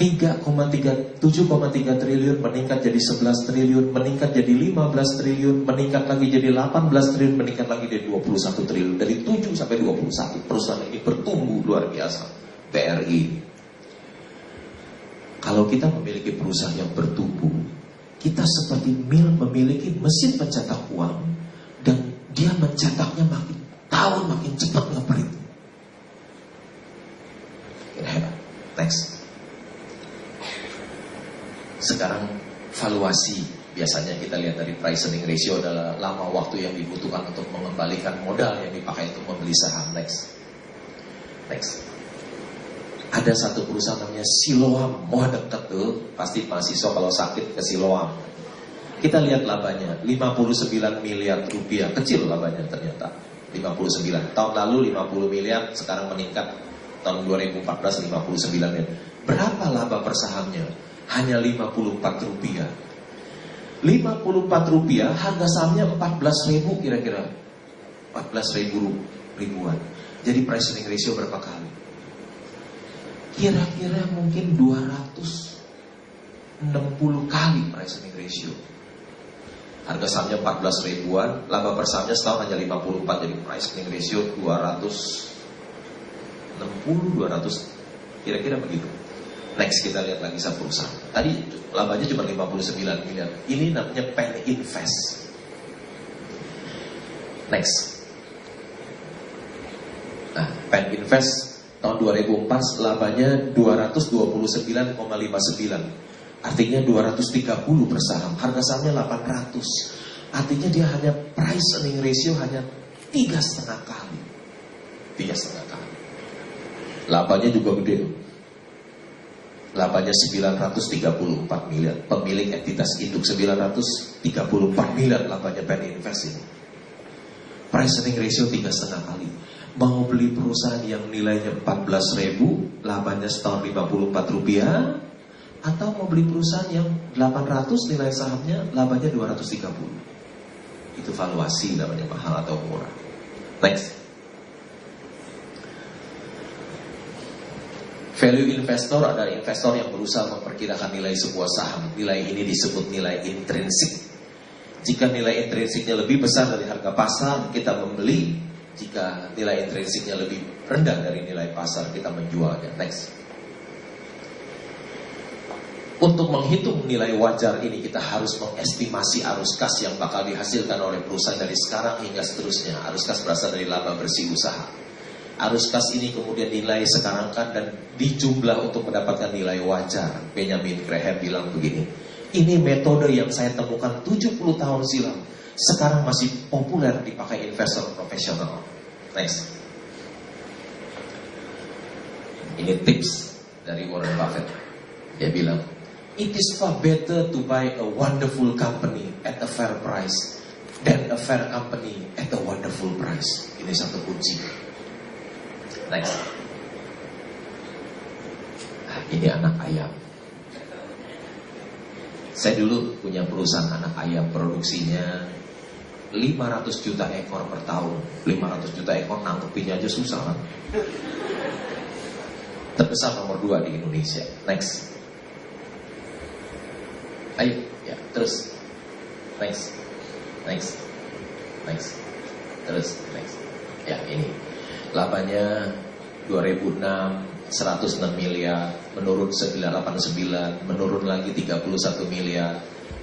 3,3 7,3 triliun meningkat jadi 11 triliun, meningkat jadi 15 triliun, meningkat lagi jadi 18 triliun, meningkat lagi jadi 21 triliun. Dari 7 sampai 21 perusahaan ini bertumbuh luar biasa. BRI. Kalau kita memiliki perusahaan yang bertumbuh, kita seperti mil memiliki mesin pencetak uang dia mencetaknya makin tahun makin cepat ngeprint. Next. Sekarang valuasi Biasanya kita lihat dari price earning ratio adalah lama waktu yang dibutuhkan untuk mengembalikan modal yang dipakai untuk membeli saham. Next. Next. Ada satu perusahaan namanya Siloam. Wah dekat tuh. Pasti mahasiswa kalau sakit ke Siloam. Kita lihat labanya, 59 miliar rupiah. Kecil labanya ternyata. 59. Tahun lalu 50 miliar, sekarang meningkat. Tahun 2014 59 miliar. Berapa laba per sahamnya? Hanya 54 rupiah. 54 rupiah, harga sahamnya 14 ribu kira-kira. 14 ribu ribuan. Jadi price earning ratio berapa kali? Kira-kira mungkin 260 kali price earning ratio. Harga sahamnya 14 ribuan, laba per sahamnya setahun hanya 54, jadi price earning ratio 260, 200, kira-kira begitu. Next kita lihat lagi satu perusahaan. Tadi labanya cuma 59 miliar. Ini namanya Pen Invest. Next. Nah, Pen Invest tahun 2004 labanya 229,59. Artinya 230 per saham. Harga sahamnya 800. Artinya dia hanya price earning ratio hanya tiga setengah kali. Tiga setengah kali. Labanya juga gede labanya 934 miliar. Pemilik entitas induk 934 miliar labanya Penny Invest ini. Price earning ratio tiga setengah kali. Mau beli perusahaan yang nilainya 14 ribu, labanya setahun 54 rupiah, atau mau beli perusahaan yang 800 nilai sahamnya, labanya 230. Itu valuasi namanya mahal atau murah. Next. Value investor adalah investor yang berusaha memperkirakan nilai sebuah saham. Nilai ini disebut nilai intrinsik. Jika nilai intrinsiknya lebih besar dari harga pasar, kita membeli. Jika nilai intrinsiknya lebih rendah dari nilai pasar, kita menjualnya. Next. Untuk menghitung nilai wajar ini kita harus mengestimasi arus kas yang bakal dihasilkan oleh perusahaan dari sekarang hingga seterusnya. Arus kas berasal dari laba bersih usaha. Arus kas ini kemudian nilai sekarang kan dan dijumlah untuk mendapatkan nilai wajar. Benjamin Graham bilang begini, ini metode yang saya temukan 70 tahun silam. Sekarang masih populer dipakai investor profesional. Next. Ini tips dari Warren Buffett. Dia bilang, It is far better to buy a wonderful company at a fair price than a fair company at a wonderful price. Ini satu kunci. Next. Nah, ini anak ayam. Saya dulu punya perusahaan anak ayam produksinya 500 juta ekor per tahun 500 juta ekor nangkepinnya aja susah kan Terbesar nomor 2 di Indonesia Next Ayo, ya, terus Next Next Next Terus, next Ya, ini Labanya 2006 106 miliar, menurun 989, menurun lagi 31 miliar,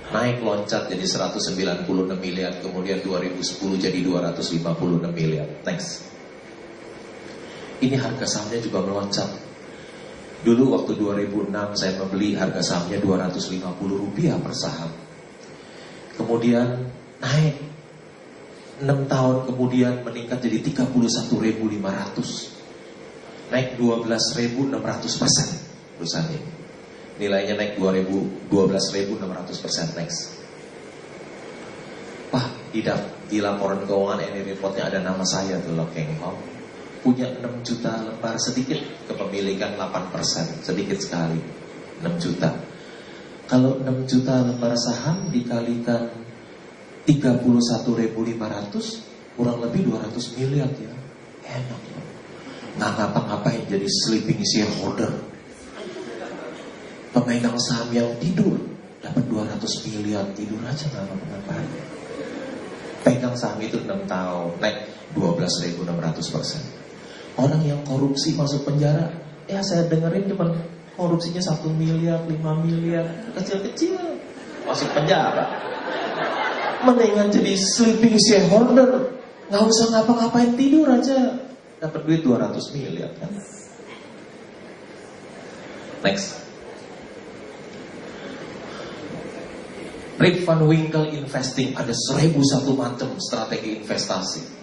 naik loncat jadi 196 miliar, kemudian 2010 jadi 256 miliar. Next. Ini harga sahamnya juga meloncat. Dulu waktu 2006 saya membeli harga sahamnya 250 rupiah per saham. Kemudian naik. 6 tahun kemudian meningkat jadi 31.500 Naik 12.600 persen perusahaan ini. Nilainya naik 2000, 12.600 persen next. Wah di, di laporan keuangan ini reportnya ada nama saya tuh loh Keng Hong Punya 6 juta lembar sedikit Kepemilikan 8 persen Sedikit sekali 6 juta Kalau 6 juta lembar saham dikalikan 31.500 kurang lebih 200 miliar ya. Enak ya. Nggak ngapa-ngapain jadi sleeping shareholder. Pemegang saham yang tidur dapat 200 miliar tidur aja nggak ngapa-ngapain. Pegang saham itu 6 tahun naik 12.600 persen. Orang yang korupsi masuk penjara, ya saya dengerin cuma korupsinya 1 miliar, 5 miliar, kecil-kecil masuk penjara. Mendingan jadi sleeping shareholder nggak usah ngapa-ngapain tidur aja. Dapat duit 200 miliar kan? Next. Rick Van Winkle Investing ada seribu satu macam strategi investasi.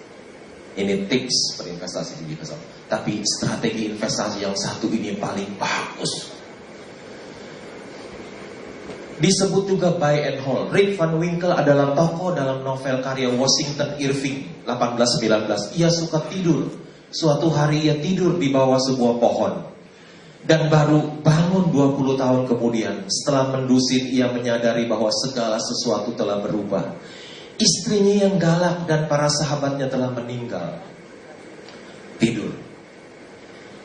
Ini tips berinvestasi di pasar. Tapi strategi investasi yang satu ini paling bagus. Disebut juga buy and hold. Rick Van Winkle adalah tokoh dalam novel karya Washington Irving 1819. Ia suka tidur. Suatu hari ia tidur di bawah sebuah pohon. Dan baru bangun 20 tahun kemudian setelah mendusin ia menyadari bahwa segala sesuatu telah berubah. Istrinya yang galak dan para sahabatnya telah meninggal. Tidur.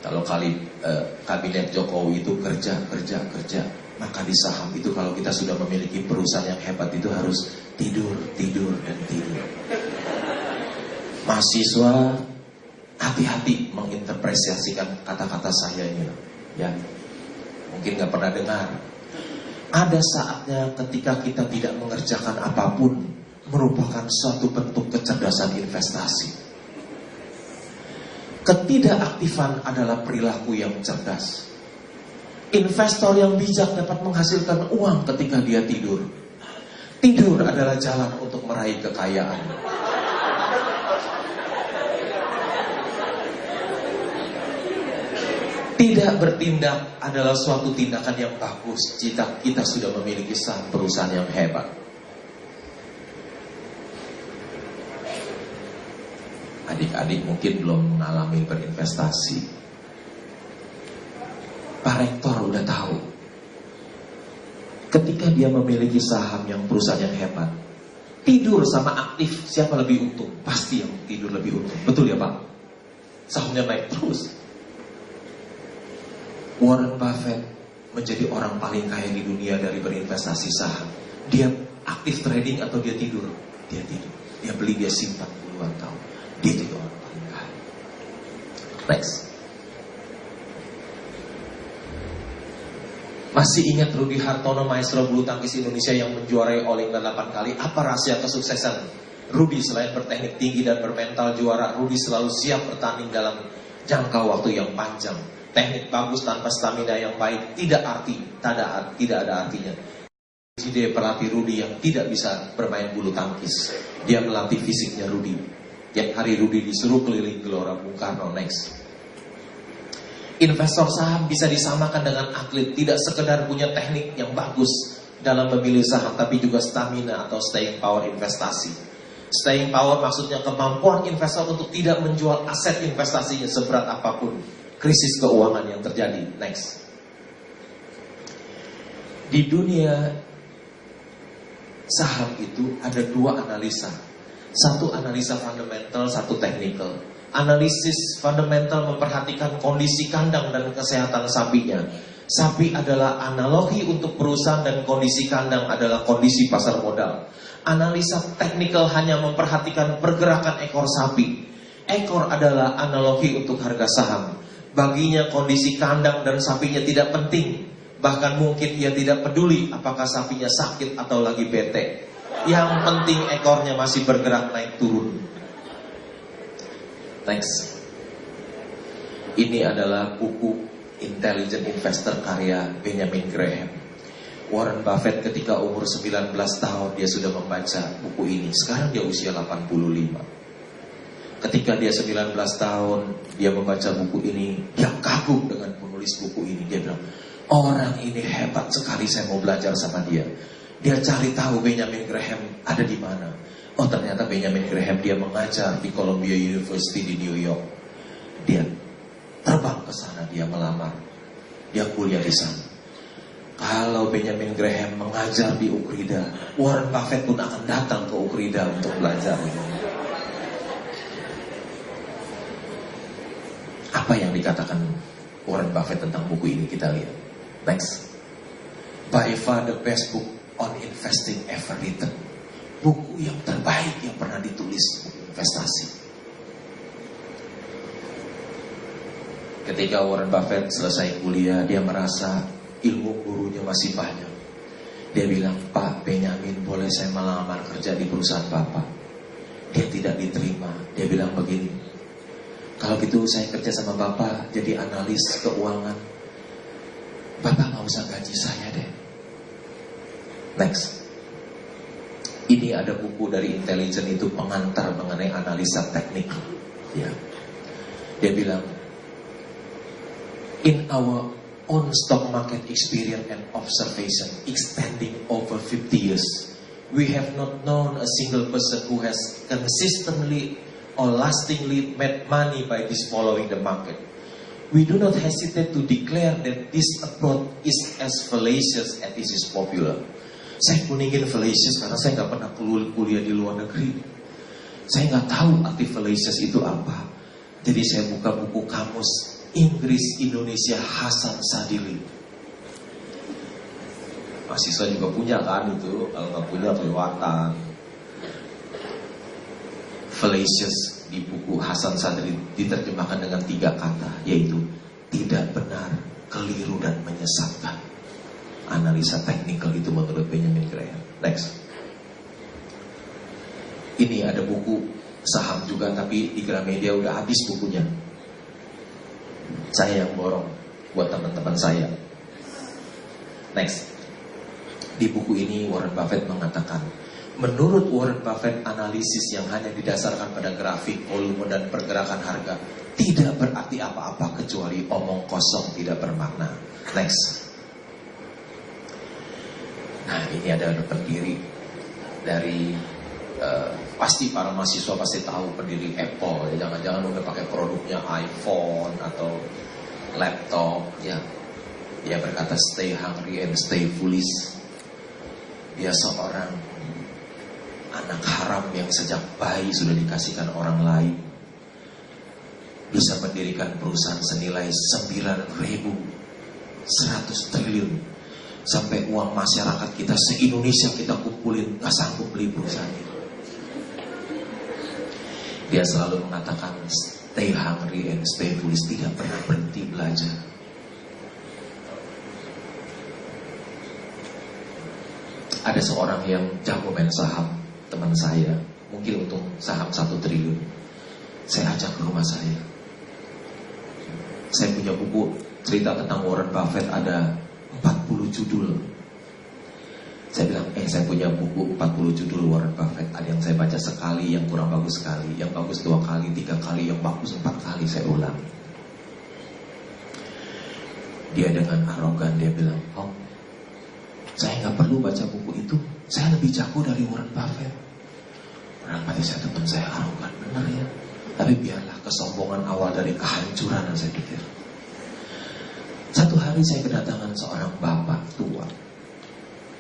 Kalau kali eh, kabinet Jokowi itu kerja, kerja, kerja. Maka di saham itu kalau kita sudah memiliki perusahaan yang hebat itu harus tidur, tidur, dan tidur. Mahasiswa hati-hati menginterpretasikan kata-kata saya ini. Ya, mungkin nggak pernah dengar. Ada saatnya ketika kita tidak mengerjakan apa pun merupakan suatu bentuk kecerdasan investasi. Ketidakaktifan adalah perilaku yang cerdas. Investor yang bijak dapat menghasilkan uang ketika dia tidur. Tidur adalah jalan untuk meraih kekayaan. Tidak bertindak adalah suatu tindakan yang bagus jika kita sudah memiliki saham perusahaan yang hebat. Adik-adik mungkin belum mengalami berinvestasi. Pak Rektor udah tahu. Ketika dia memiliki saham yang perusahaan yang hebat, tidur sama aktif siapa lebih untung? Pasti yang tidur lebih untung. Betul ya Pak? Sahamnya naik terus. Warren Buffett menjadi orang paling kaya di dunia dari berinvestasi saham. Dia aktif trading atau dia tidur? Dia tidur. Dia beli, dia simpan puluhan tahun. Kaya. Next. Masih ingat Rudi Hartono maestro bulu tangkis Indonesia yang menjuarai All England 8 kali? Apa rahasia kesuksesan Rudi selain berteknik tinggi dan bermental juara, Rudi selalu siap bertanding dalam jangka waktu yang panjang. Teknik bagus tanpa stamina yang baik tidak arti, tidak, tidak ada artinya. Dia pelatih Rudi yang tidak bisa bermain bulu tangkis. Dia melatih fisiknya Rudi. Yang hari Rudi disuruh keliling Gelora Bung Karno next. Investor saham bisa disamakan dengan atlet, tidak sekedar punya teknik yang bagus dalam memilih saham, tapi juga stamina atau staying power investasi. Staying power maksudnya kemampuan investor untuk tidak menjual aset investasinya seberat apa pun krisis keuangan yang terjadi. Next. Di dunia saham itu ada dua analisa. Satu analisa fundamental, satu technical analisis fundamental memperhatikan kondisi kandang dan kesehatan sapinya. Sapi adalah analogi untuk perusahaan dan kondisi kandang adalah kondisi pasar modal. Analisa teknikal hanya memperhatikan pergerakan ekor sapi. Ekor adalah analogi untuk harga saham. Baginya kondisi kandang dan sapinya tidak penting. Bahkan mungkin ia tidak peduli apakah sapinya sakit atau lagi bete. Yang penting ekornya masih bergerak naik turun. Thanks. Ini adalah buku Intelligent Investor karya Benjamin Graham. Warren Buffett ketika umur 19 tahun dia sudah membaca buku ini. Sekarang dia usia 85. Ketika dia 19 tahun dia membaca buku ini, dia kagum dengan penulis buku ini. Dia bilang, orang ini hebat sekali saya mau belajar sama dia. Dia cari tahu Benjamin Graham ada di mana. Oh ternyata Benjamin Graham dia mengajar di Columbia University di New York. Dia terbang ke sana, dia melamar. Dia kuliah di sana. Kalau Benjamin Graham mengajar di Ukrida, Warren Buffett pun akan datang ke Ukrida untuk belajar. Apa yang dikatakan Warren Buffett tentang buku ini kita lihat. Next. By far the best book on investing ever written buku yang terbaik yang pernah ditulis investasi. Ketika Warren Buffett selesai kuliah, dia merasa ilmu gurunya masih banyak. Dia bilang, Pak Benjamin boleh saya melamar kerja di perusahaan Bapak. Dia tidak diterima. Dia bilang begini, kalau gitu saya kerja sama Bapak jadi analis keuangan. Bapak nggak usah gaji saya deh. Next. Ini ada buku dari intelijen itu pengantar mengenai analisa teknik. Ya. Dia bilang, in our own stock market experience and observation extending over 50 years, we have not known a single person who has consistently or lastingly made money by this following the market. We do not hesitate to declare that this approach is as fallacious as it is popular. Saya kuningin fallacious karena saya nggak pernah kuliah di luar negeri. Saya nggak tahu arti fallacious itu apa. Jadi saya buka buku kamus Inggris Indonesia Hasan Sadili. Mahasiswa juga punya kan itu, kalau nggak punya kelewatan. Fallacious di buku Hasan Sadili diterjemahkan dengan tiga kata, yaitu tidak benar, keliru dan menyesatkan. Analisa teknikal itu menurut Benjamin Graham. Next. Ini ada buku saham juga tapi di Gramedia udah habis bukunya. Saya yang borong buat teman-teman saya. Next. Di buku ini Warren Buffett mengatakan, menurut Warren Buffett analisis yang hanya didasarkan pada grafik, volume dan pergerakan harga tidak berarti apa-apa kecuali omong kosong tidak bermakna. Next. Nah ini ada pendiri dari uh, pasti para mahasiswa pasti tahu pendiri Apple. Jangan-jangan udah pakai produknya iPhone atau laptop. Ya, dia berkata stay hungry and stay foolish. Dia seorang anak haram yang sejak bayi sudah dikasihkan orang lain. Bisa mendirikan perusahaan senilai 9.100 triliun. Sampai uang masyarakat kita se-Indonesia kita kumpulin nggak sanggup beli itu. Dia selalu mengatakan stay hungry and stay foolish. Tidak pernah berhenti belajar. Ada seorang yang jago main saham, teman saya, mungkin untung saham satu triliun. Saya ajak ke rumah saya. Saya punya buku cerita tentang Warren Buffett ada 40 judul. Saya bilang, eh saya punya buku 40 judul Warren Buffett. Ada yang saya baca sekali, yang kurang bagus sekali. Yang bagus dua kali, tiga kali, yang bagus empat kali saya ulang. Dia dengan arogan dia bilang, oh saya nggak perlu baca buku itu. Saya lebih jago dari Warren Buffett. Orang mati saya teman saya arogan, benar ya. Tapi biarlah kesombongan awal dari kehancuran yang saya pikir. Hari saya kedatangan seorang bapak tua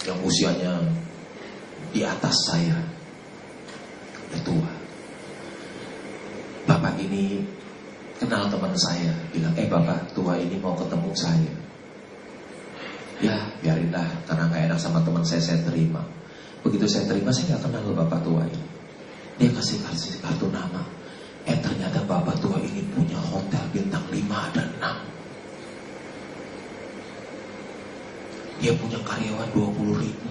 yang usianya di atas saya, ya tua. Bapak ini kenal teman saya, bilang, eh bapak tua ini mau ketemu saya. Ya biarinlah, karena nggak enak sama teman saya, saya terima. Begitu saya terima, saya nggak kenal bapak tua ini. Dia kasih kasih kartu nama. Eh ternyata bapak tua ini punya hotel bintang 5 dan 6 Dia punya karyawan 20 ribu.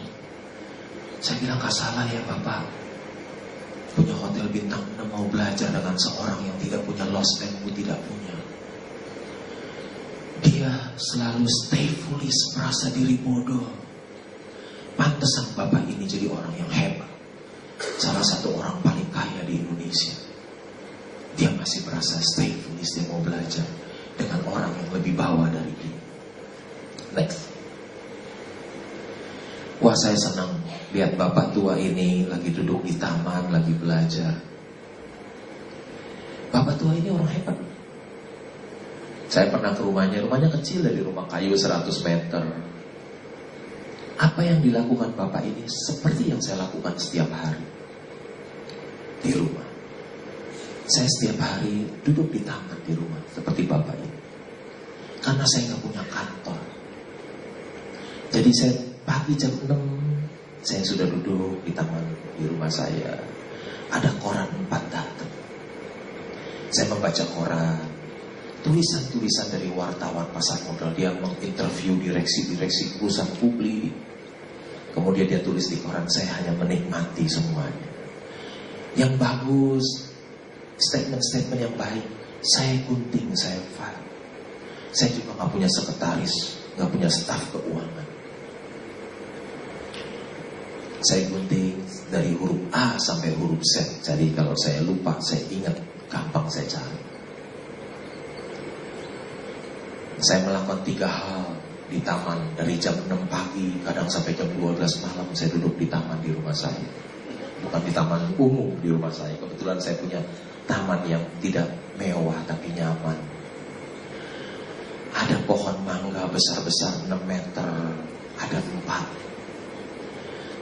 Saya bilang gak salah ya Bapak. Punya hotel bintang 6 mau belajar dengan seorang yang tidak punya lost tempo tidak punya. Dia selalu stay foolish, merasa diri bodoh. Pantesan Bapak ini jadi orang yang hebat. Salah satu orang paling kaya di Indonesia. Dia masih merasa stay foolish, dia mau belajar dengan orang yang lebih bawah dari dia. Next. Wah saya senang lihat bapak tua ini lagi duduk di taman, lagi belajar. Bapak tua ini orang hebat. Saya pernah ke rumahnya, rumahnya kecil dari rumah kayu 100 meter. Apa yang dilakukan bapak ini seperti yang saya lakukan setiap hari di rumah. Saya setiap hari duduk di taman di rumah seperti bapak ini. Karena saya nggak punya kantor. Jadi saya Pagi jam 6 saya sudah duduk di taman di rumah saya. Ada koran empat datang. Saya membaca koran, tulisan-tulisan dari wartawan pasar modal dia menginterview direksi-direksi perusahaan publik. Kemudian dia tulis di koran saya hanya menikmati semuanya. Yang bagus, statement-statement yang baik, saya gunting, saya file. Saya juga nggak punya sekretaris, nggak punya staf keuangan. Saya gunting dari huruf A sampai huruf Z. Jadi kalau saya lupa, saya ingat, gampang saya cari. Saya melakukan tiga hal di taman dari jam 6 pagi, kadang sampai jam 12 malam saya duduk di taman di rumah saya. Bukan di taman umum di rumah saya. Kebetulan saya punya taman yang tidak mewah tapi nyaman. Ada pohon mangga besar-besar 6 meter, ada empat.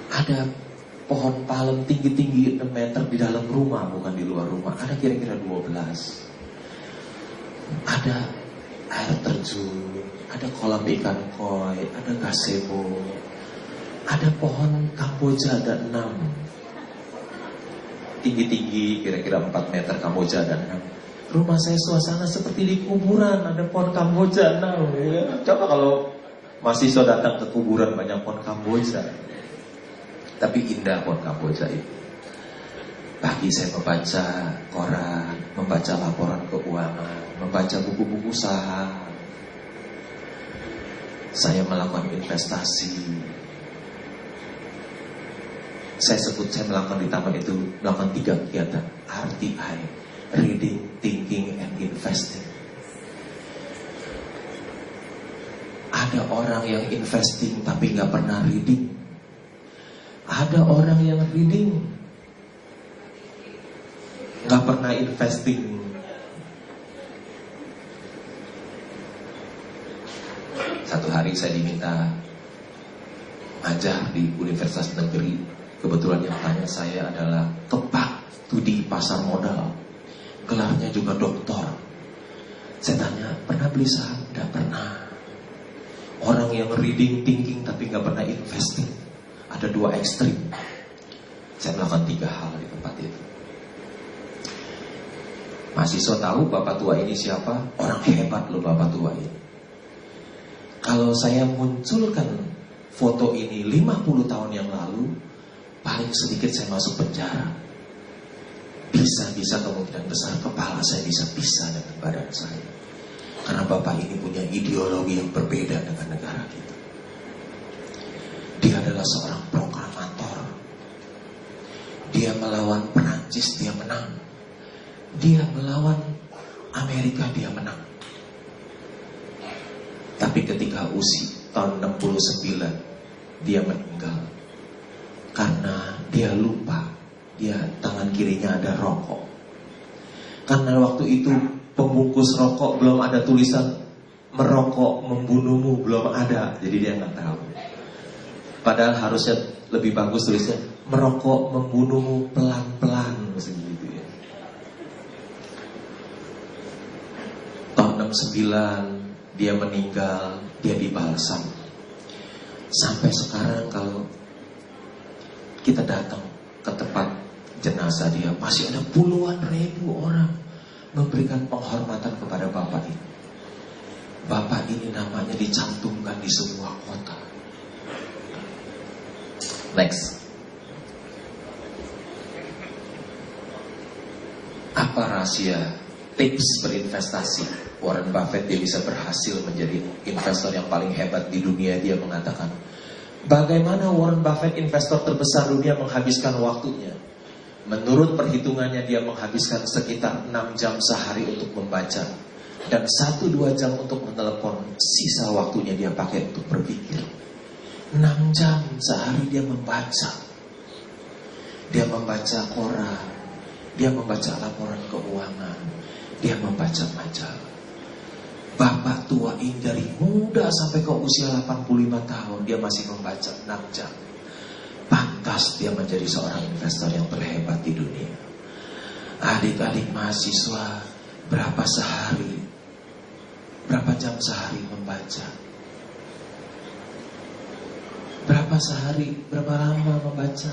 Ada pohon palem tinggi-tinggi 6 meter di dalam rumah, bukan di luar rumah. Ada kira-kira 12. Ada air terjun, ada kolam ikan koi, ada gazebo, ada pohon kamboja ada enam. Tinggi-tinggi kira-kira 4 meter kamboja ada enam. Rumah saya suasana seperti di kuburan, ada pohon kamboja enam. Ya. Coba kalau mahasiswa datang ke kuburan banyak pohon kamboja. Tapi indah pohon kamboja itu. Pagi saya membaca koran, membaca laporan keuangan, membaca buku-buku saham. Saya melakukan investasi. Saya sebut saya melakukan di taman itu melakukan tiga kegiatan RTI, reading, thinking, and investing. Ada orang yang investing tapi nggak pernah reading. Ada orang yang reading. Nggak pernah investing. Satu hari saya diminta ajar di Universitas Negeri. Kebetulan yang tanya saya adalah kepak studi pasar modal. Gelarnya juga doktor. Saya tanya pernah beli saham? Tidak pernah. Orang yang reading thinking tapi nggak pernah investing ada dua ekstrim saya melakukan tiga hal di tempat itu Mahasiswa tahu bapak tua ini siapa? Orang hebat loh bapak tua ini. Kalau saya munculkan foto ini 50 tahun yang lalu, paling sedikit saya masuk penjara. Bisa-bisa kemungkinan besar kepala saya bisa pisah dengan badan saya. Karena bapak ini punya ideologi yang berbeda dengan negara kita. Dia adalah seorang proklamator. Dia melawan Perancis, dia menang. Dia melawan Amerika dia menang. Tapi ketika usia tahun 69 dia meninggal karena dia lupa dia tangan kirinya ada rokok. Karena waktu itu pembungkus rokok belum ada tulisan merokok membunuhmu belum ada, jadi dia nggak tahu. Padahal harusnya lebih bagus tulisnya merokok membunuhmu pelan-pelan maksudnya. 69 dia meninggal, dia dibalsam. Sampai sekarang kalau kita datang ke tempat jenazah dia masih ada puluhan ribu orang memberikan penghormatan kepada bapak ini. Bapak ini namanya dicantumkan di semua kota. Next. Apa rahasia tips berinvestasi? Warren Buffett dia bisa berhasil menjadi investor yang paling hebat di dunia dia mengatakan bagaimana Warren Buffett investor terbesar dunia menghabiskan waktunya menurut perhitungannya dia menghabiskan sekitar 6 jam sehari untuk membaca dan 1-2 jam untuk menelepon sisa waktunya dia pakai untuk berpikir 6 jam sehari dia membaca dia membaca koran dia membaca laporan keuangan dia membaca majalah Bapak tua ini dari muda sampai ke usia 85 tahun dia masih membaca 6 jam. Pantas dia menjadi seorang investor yang terhebat di dunia. Adik-adik mahasiswa berapa sehari, berapa jam sehari membaca? Berapa sehari, berapa lama membaca?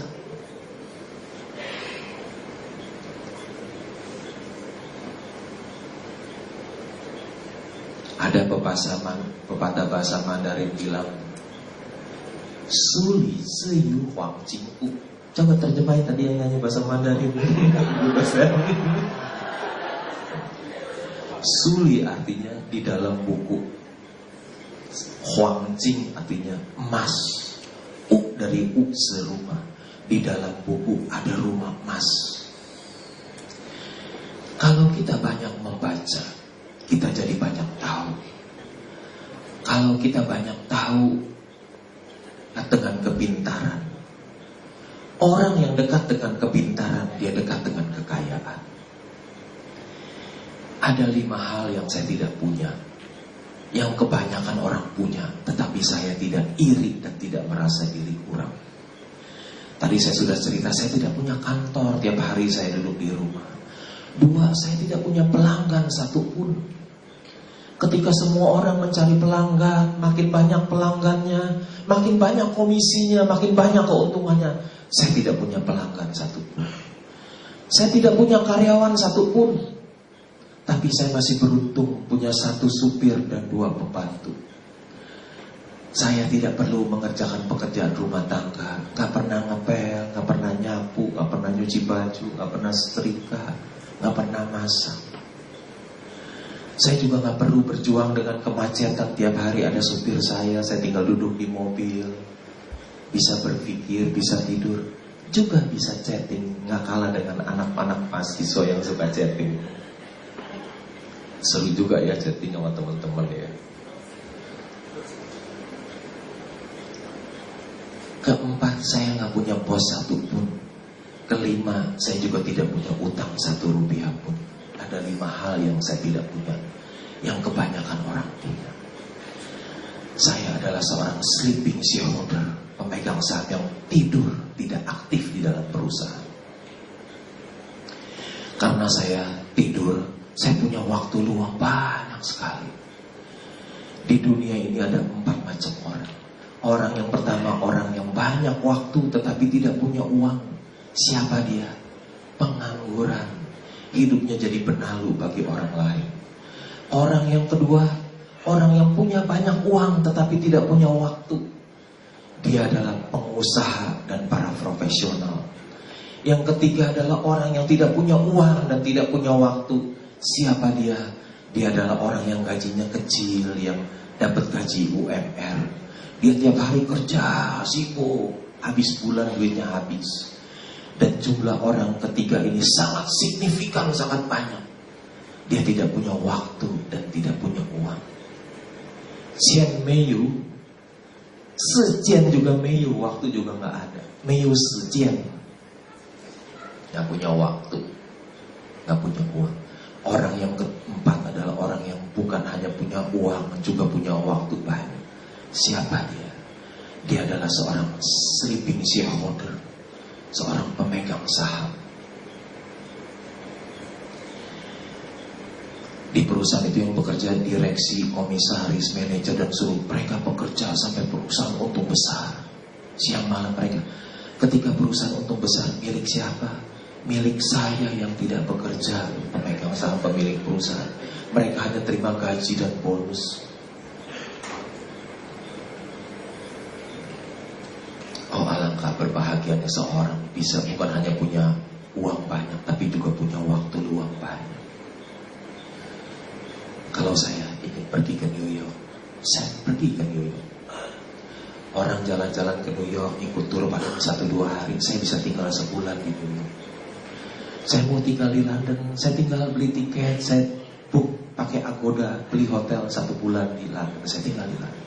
Ada pepatah, pepatah bahasa Mandarin bilang Suli seyu huang jingku. Coba terjemahin tadi yang nyanyi bahasa Mandarin. Suli artinya di dalam buku. Huang Jing artinya emas dari U serumah di dalam buku ada rumah emas. Kalau kita banyak membaca, kita jadi banyak tahu. Kalau kita banyak tahu dengan kepintaran, orang yang dekat dengan kepintaran, dia dekat dengan kekayaan. Ada lima hal yang saya tidak punya, yang kebanyakan orang punya, tetapi saya tidak iri dan tidak merasa diri kurang. Tadi saya sudah cerita, saya tidak punya kantor tiap hari saya duduk di rumah. Dua, saya tidak punya pelanggan satupun. Ketika semua orang mencari pelanggan, makin banyak pelanggannya, makin banyak komisinya, makin banyak keuntungannya. Saya tidak punya pelanggan satupun. Saya tidak punya karyawan satupun. Tapi saya masih beruntung punya satu supir dan dua pembantu. Saya tidak perlu mengerjakan pekerjaan rumah tangga. Gak pernah ngepel, gak pernah nyapu, gak pernah nyuci baju, gak pernah setrika, gak pernah masak. Saya juga gak perlu berjuang dengan kemacetan tiap hari ada supir saya, saya tinggal duduk di mobil. Bisa berpikir, bisa tidur, juga bisa chatting, gak kalah dengan anak-anak mahasiswa yang suka chatting. Seru juga ya chatting sama teman-teman ya. Keempat, saya nggak punya bos satupun. Kelima, saya juga tidak punya utang satu rupiah pun. Ada lima hal yang saya tidak punya, yang kebanyakan orang punya. Saya adalah seorang sleeping shareholder, pemegang saham yang tidur, tidak aktif di dalam perusahaan. Karena saya tidur, saya punya waktu luang banyak sekali. Di dunia ini ada empat macam orang. Orang yang pertama orang yang banyak waktu tetapi tidak punya uang. Siapa dia? Pengangguran. Hidupnya jadi benalu bagi orang lain. Orang yang kedua, orang yang punya banyak uang tetapi tidak punya waktu. Dia adalah pengusaha dan para profesional. Yang ketiga adalah orang yang tidak punya uang dan tidak punya waktu. Siapa dia? Dia adalah orang yang gajinya kecil, yang dapat gaji UMR dia tiap hari kerja, sibuk, habis bulan duitnya habis. Dan jumlah orang ketiga ini sangat signifikan, sangat banyak. Dia tidak punya waktu dan tidak punya uang. Sian Meyu, Sejian juga Meyu, waktu juga nggak ada. Meyu Sejian, nggak punya waktu, nggak punya uang. Orang yang keempat adalah orang yang bukan hanya punya uang, juga punya waktu banyak. Siapa dia? Dia adalah seorang sleeping shareholder, seorang pemegang saham. Di perusahaan itu yang bekerja direksi, komisaris, manajer dan seluruh mereka bekerja sampai perusahaan untung besar. Siang malam mereka. Ketika perusahaan untung besar milik siapa? Milik saya yang tidak bekerja, saham pemilik perusahaan. Mereka hanya terima gaji dan bonus. berbahagianya seorang bisa bukan hanya punya uang banyak, tapi juga punya waktu luang banyak. Kalau saya ingin pergi ke New York, saya pergi ke New York. Orang jalan-jalan ke New York ikut tur paling satu dua hari, saya bisa tinggal sebulan di New York. Saya mau tinggal di London, saya tinggal beli tiket, saya book pakai Agoda, beli hotel satu bulan di London, saya tinggal di London.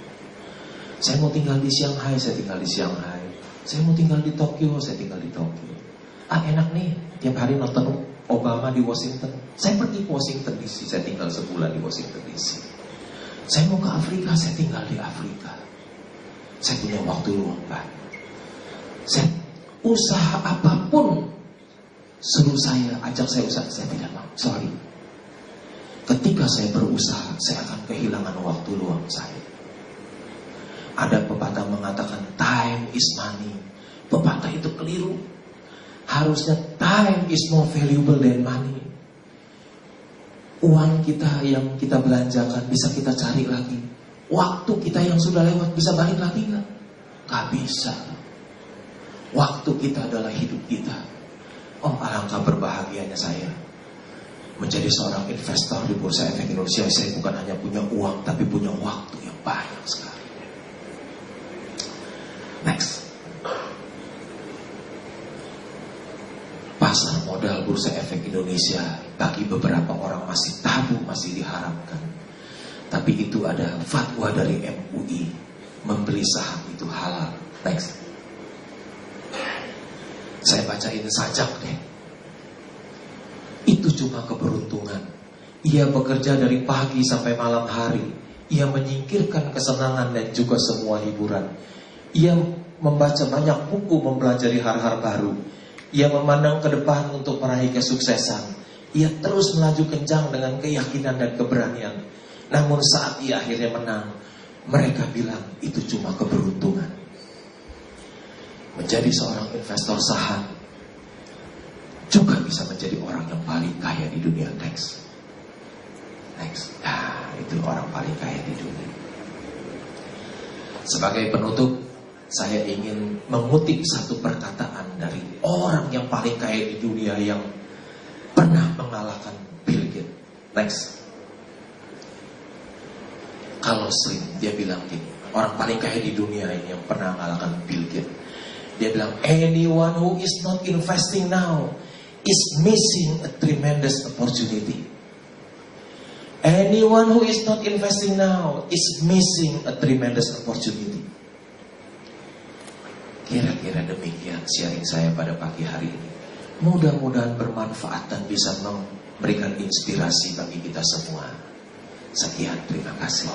Saya mau tinggal di Shanghai, saya tinggal di Shanghai. Saya mau tinggal di Tokyo, saya tinggal di Tokyo. Ah enak nih, tiap hari nonton Obama di Washington. Saya pergi ke Washington DC, saya tinggal sebulan di Washington DC. Saya mau ke Afrika, saya tinggal di Afrika. Saya punya waktu luang banyak. Saya usaha apa pun suruh saya, ajak saya usaha, saya tidak mau. Sorry. Ketika saya berusaha, saya akan kehilangan waktu luang saya. Ada pepatah mengatakan time is money. Pepatah itu keliru. Harusnya time is more valuable than money. Uang kita yang kita belanjakan bisa kita cari lagi. Waktu kita yang sudah lewat bisa balik lagi nggak? Gak bisa. Waktu kita adalah hidup kita. Oh alangkah berbahagianya saya menjadi seorang investor di Bursa Efek Indonesia. Saya bukan hanya punya uang, tapi punya waktu yang banyak sekali. Next. bursa efek Indonesia bagi beberapa orang masih tabu, masih diharapkan. Tapi itu ada fatwa dari MUI membeli saham itu halal. Next. Saya bacain sajak deh. Itu cuma keberuntungan. Ia bekerja dari pagi sampai malam hari. Ia menyingkirkan kesenangan dan juga semua hiburan. Ia membaca banyak buku mempelajari hal-hal baru. Ia memandang ke depan untuk meraih kesuksesan. Ia terus melaju kencang dengan keyakinan dan keberanian. Namun saat ia akhirnya menang, mereka bilang itu cuma keberuntungan. Menjadi seorang investor saham juga bisa menjadi orang yang paling kaya di dunia. Next. Next. Nah, itu orang paling kaya di dunia. Sebagai penutup, saya ingin mengutip satu perkataan dari orang yang paling kaya di dunia yang pernah mengalahkan Bill Gates. Next. Kalau Slim, dia bilang gini, orang paling kaya di dunia ini yang pernah mengalahkan Bill Gates. Dia bilang, anyone who is not investing now is missing a tremendous opportunity. Anyone who is not investing now is missing a tremendous opportunity. Kira-kira demikian sharing saya pada pagi hari ini. Mudah-mudahan bermanfaat dan bisa memberikan inspirasi bagi kita semua. Sekian, terima kasih.